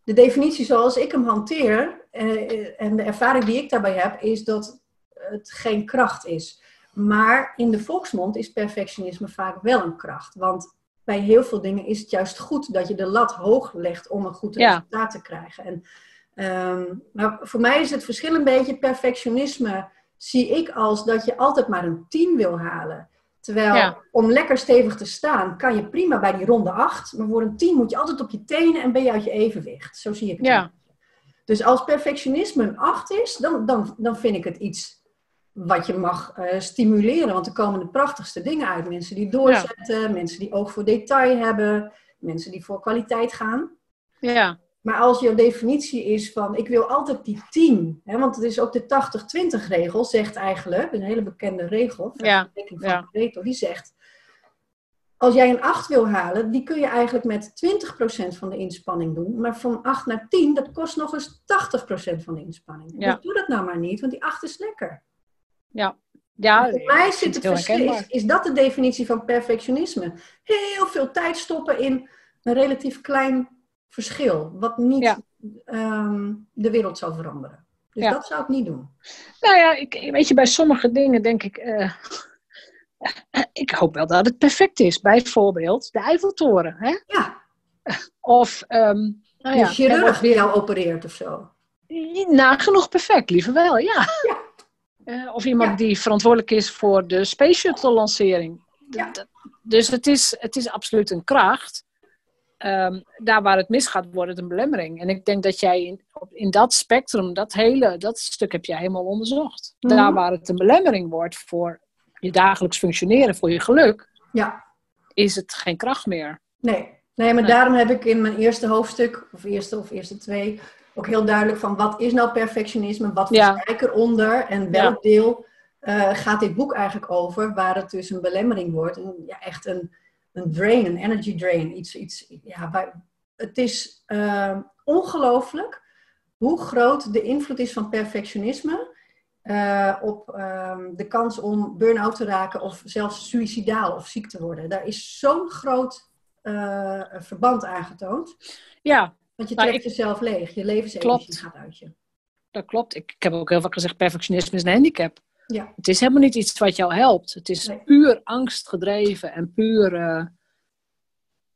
[SPEAKER 2] de definitie zoals ik hem hanteer eh, en de ervaring die ik daarbij heb, is dat het geen kracht is. Maar in de volksmond is perfectionisme vaak wel een kracht. Want bij heel veel dingen is het juist goed dat je de lat hoog legt om een goed
[SPEAKER 1] Ja.
[SPEAKER 2] resultaat te krijgen. En, ehm, maar voor mij is het verschil een beetje perfectionisme zie ik als dat je altijd maar een 10 wil halen. Terwijl
[SPEAKER 1] Ja.
[SPEAKER 2] om lekker stevig te staan kan je prima bij die ronde 8. Maar voor een 10 moet je altijd op je tenen en ben je uit je evenwicht. Zo zie ik het.
[SPEAKER 1] Ja.
[SPEAKER 2] Dus als perfectionisme een 8 is, dan, dan, dan vind ik het iets wat je mag eh, stimuleren. Want er komen de prachtigste dingen uit. Mensen die doorzetten, mensen die oog voor detail hebben, mensen die voor kwaliteit gaan.
[SPEAKER 1] Ja,
[SPEAKER 2] Maar als jouw definitie is van ik wil altijd die 10, hè, want het is ook de 80-20 regel, zegt eigenlijk, een hele bekende regel,
[SPEAKER 1] Ja,
[SPEAKER 2] van
[SPEAKER 1] ja.
[SPEAKER 2] Pareto, die zegt, als jij een 8 wil halen, die kun je eigenlijk met 20% van de inspanning doen, maar van 8 naar 10, dat kost nog eens 80% van de inspanning.
[SPEAKER 1] Ja.
[SPEAKER 2] Dus doe dat nou maar niet, want die 8 is lekker.
[SPEAKER 1] Ja, ja
[SPEAKER 2] Voor mij zit het verschil, is, dat de definitie van perfectionisme. Heel veel tijd stoppen in een relatief klein verschil, wat niet
[SPEAKER 1] Ja.
[SPEAKER 2] ehm, de wereld zou veranderen. Dus
[SPEAKER 1] Ja.
[SPEAKER 2] dat zou ik niet doen.
[SPEAKER 1] Nou ja, ik, weet je, bij sommige dingen denk ik. eh, ik hoop wel dat het perfect is. Bijvoorbeeld de Eiffeltoren. Hè?
[SPEAKER 2] Ja,
[SPEAKER 1] Of. ehm nou ja,
[SPEAKER 2] een chirurg die jou opereerd of zo.
[SPEAKER 1] nagenoeg perfect, liever wel, ja.
[SPEAKER 2] Ja.
[SPEAKER 1] Eh, of iemand
[SPEAKER 2] Ja.
[SPEAKER 1] die verantwoordelijk is voor de Space Shuttle lancering.
[SPEAKER 2] Ja.
[SPEAKER 1] d- Dus het is, het is absoluut een kracht. Ehm, daar waar het misgaat, wordt het een belemmering. En ik denk dat jij in, in dat spectrum, dat hele dat stuk heb jij helemaal onderzocht.
[SPEAKER 2] Mhm.
[SPEAKER 1] Daar waar het een belemmering wordt voor je dagelijks functioneren, voor je geluk,
[SPEAKER 2] Ja,
[SPEAKER 1] is het geen kracht meer.
[SPEAKER 2] nee. Nee, maar
[SPEAKER 1] Nee.
[SPEAKER 2] daarom heb ik in mijn eerste hoofdstuk, of eerste of eerste twee, ook heel duidelijk van wat is nou perfectionisme, wat
[SPEAKER 1] Ja.
[SPEAKER 2] versta ik eronder en welk deel eh, gaat dit boek eigenlijk over, waar het dus een belemmering wordt. En, ja, echt een, een drain, een energy drain. Iets, iets, ja, waar, het is eh, ongelooflijk hoe groot de invloed is van perfectionisme eh, op ehm, de kans om burn-out te raken of zelfs suïcidaal of ziek te worden. Daar is zo'n groot eh, verband aangetoond.
[SPEAKER 1] Ja,
[SPEAKER 2] Want je trekt jezelf leeg. Je levensenergie
[SPEAKER 1] Klopt.
[SPEAKER 2] gaat uit je.
[SPEAKER 1] dat klopt. Ik, ik heb ook heel vaak gezegd, perfectionisme is een handicap.
[SPEAKER 2] Ja.
[SPEAKER 1] Het is helemaal niet iets wat jou helpt. Het is
[SPEAKER 2] Nee.
[SPEAKER 1] puur angstgedreven en puur. eh,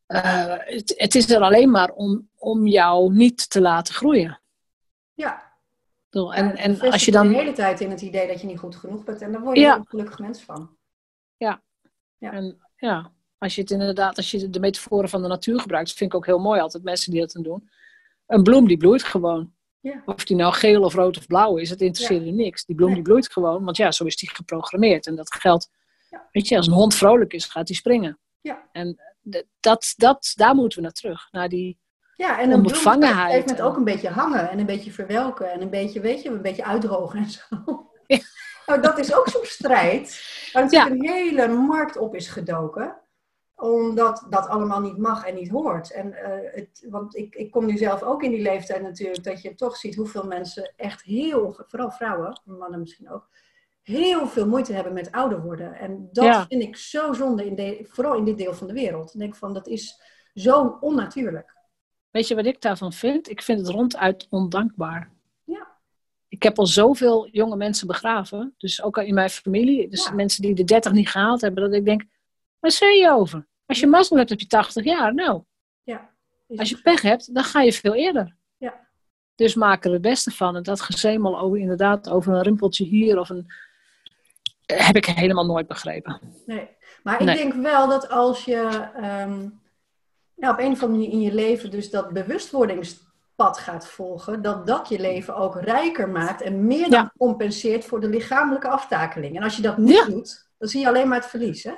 [SPEAKER 1] eh, het, het is er alleen maar om, om jou niet te laten groeien.
[SPEAKER 2] Ja. Ja,
[SPEAKER 1] En,
[SPEAKER 2] het
[SPEAKER 1] en als je dan.
[SPEAKER 2] de hele tijd in het idee dat je niet goed genoeg bent. En daar word je
[SPEAKER 1] Ja.
[SPEAKER 2] een gelukkig mens van.
[SPEAKER 1] En ja, als je het inderdaad, als je de metaforen van de natuur gebruikt, vind ik ook heel mooi altijd mensen die dat dan doen. Een bloem die bloeit gewoon.
[SPEAKER 2] Ja.
[SPEAKER 1] Of die nou geel of rood of blauw is, het interesseert er niks. Die bloem
[SPEAKER 2] Nee.
[SPEAKER 1] die bloeit gewoon, want ja, zo is die geprogrammeerd. En dat geldt,
[SPEAKER 2] Ja.
[SPEAKER 1] weet je, als een hond vrolijk is, gaat die springen.
[SPEAKER 2] Ja.
[SPEAKER 1] En dat, dat, daar moeten we naar terug. Naar die,
[SPEAKER 2] Ja, en een
[SPEAKER 1] Onbevangenheid
[SPEAKER 2] moment
[SPEAKER 1] en-
[SPEAKER 2] ook een beetje hangen en een beetje verwelken en een beetje, weet je, een beetje uitdrogen en zo.
[SPEAKER 1] Ja.
[SPEAKER 2] Nou, dat is ook zo'n strijd, waar natuurlijk een hele markt op is gedoken, omdat dat allemaal niet mag en niet hoort. En, eh, het, want ik, ik kom nu zelf ook in die leeftijd natuurlijk, dat je toch ziet hoeveel mensen echt heel, vooral vrouwen, mannen misschien ook, heel veel moeite hebben met ouder worden. En dat
[SPEAKER 1] Ja.
[SPEAKER 2] vind ik zo zonde, in de, vooral in dit deel van de wereld. Ik denk van, dat is zo onnatuurlijk.
[SPEAKER 1] weet je wat ik daarvan vind? Ik vind het ronduit ondankbaar.
[SPEAKER 2] Ja.
[SPEAKER 1] Ik heb al zoveel jonge mensen begraven, dus ook al in mijn familie, dus
[SPEAKER 2] Ja.
[SPEAKER 1] mensen die de 30 niet gehaald hebben, dat ik denk, waar zei je over? Als je mazzel hebt, heb je 80 jaar. Nou,
[SPEAKER 2] Ja.
[SPEAKER 1] Als je pech hebt, dan ga je veel eerder.
[SPEAKER 2] Ja.
[SPEAKER 1] Dus maak er het beste van. En dat gezemel over, inderdaad, over een rimpeltje hier of een... Heb ik helemaal nooit begrepen.
[SPEAKER 2] Nee. Maar ik
[SPEAKER 1] Nee.
[SPEAKER 2] denk wel dat als je ehm, ja, op een of andere manier in je leven dus dat bewustwordingspad gaat volgen, dat dat je leven ook rijker maakt en meer dan
[SPEAKER 1] Ja.
[SPEAKER 2] compenseert voor de lichamelijke aftakeling. En als je dat niet
[SPEAKER 1] Ja.
[SPEAKER 2] doet, dan zie je alleen maar het verlies. Hè?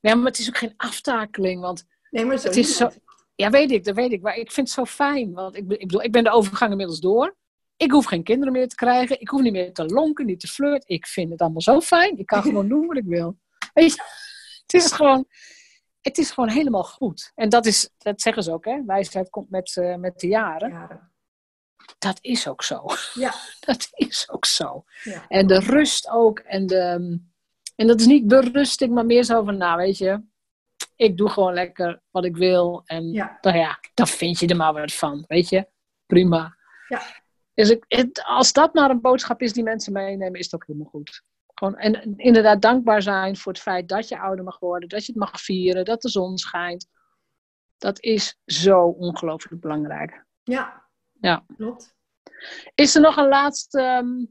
[SPEAKER 1] Nee, maar het is ook geen aftakeling, want
[SPEAKER 2] Nee, maar zo
[SPEAKER 1] Het is
[SPEAKER 2] iemand.
[SPEAKER 1] Ja, weet ik, dat weet ik. Maar ik vind het zo fijn. Want ik, bedoel, ik ben de overgang inmiddels door. Ik hoef geen kinderen meer te krijgen. Ik hoef niet meer te lonken, niet te flirten. Ik vind het allemaal zo fijn. Ik kan gewoon doen wat ik wil. [LAUGHS] Weet je, het is gewoon, het is gewoon helemaal goed. En dat, is, dat zeggen ze ook, hè. Wijsheid komt met, eh, met de jaren.
[SPEAKER 2] Jaren.
[SPEAKER 1] Dat is ook zo.
[SPEAKER 2] Ja. [LAUGHS]
[SPEAKER 1] Dat is ook zo.
[SPEAKER 2] Ja.
[SPEAKER 1] En de rust ook. En, de, en dat is niet berusting, maar meer zo van, nou weet je, ik doe gewoon lekker wat ik wil. En
[SPEAKER 2] Ja.
[SPEAKER 1] nou ja, dan vind je er maar wat van, weet je. Prima.
[SPEAKER 2] Ja.
[SPEAKER 1] Dus ik, het, als dat maar een boodschap is die mensen meenemen, is het ook helemaal goed. Gewoon, en inderdaad dankbaar zijn voor het feit dat je ouder mag worden, dat je het mag vieren, dat de zon schijnt. Dat is zo ongelooflijk belangrijk.
[SPEAKER 2] Ja.
[SPEAKER 1] Ja.
[SPEAKER 2] Klopt.
[SPEAKER 1] Is er nog een laatste ehm,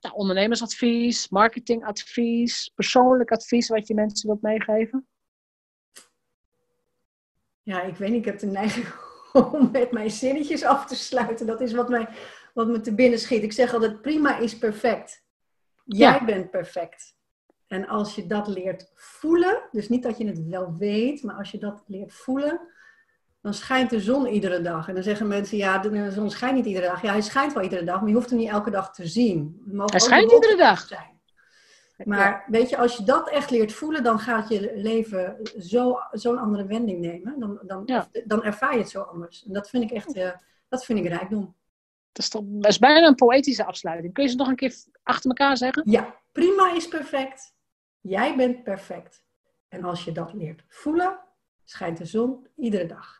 [SPEAKER 1] nou, ondernemersadvies, marketingadvies, persoonlijk advies wat je mensen wilt meegeven?
[SPEAKER 2] Ja, ik weet niet, ik heb de neiging [LAUGHS] om met mijn zinnetjes af te sluiten. Dat is wat, mij, wat me te binnen schiet. Ik zeg altijd, prima is perfect. Jij
[SPEAKER 1] Ja.
[SPEAKER 2] bent perfect. En als je dat leert voelen, dus niet dat je het wel weet, maar als je dat leert voelen, dan schijnt de zon iedere dag. En dan zeggen mensen, ja, de zon schijnt niet iedere dag. Ja, hij schijnt wel iedere dag, maar je hoeft hem niet elke dag te zien.
[SPEAKER 1] Hij schijnt iedere dag. Zijn.
[SPEAKER 2] Maar weet je, als je dat echt leert voelen, dan gaat je leven zo'n andere wending nemen. Dan, dan, dan ervaar je het zo anders. En dat vind ik echt, uh, dat vind ik rijkdom.
[SPEAKER 1] Dat is, toch, dat is bijna een poëtische afsluiting. Kun je ze nog een keer achter elkaar zeggen?
[SPEAKER 2] Ja, prima is perfect. Jij bent perfect. En als je dat leert voelen, schijnt de zon iedere dag.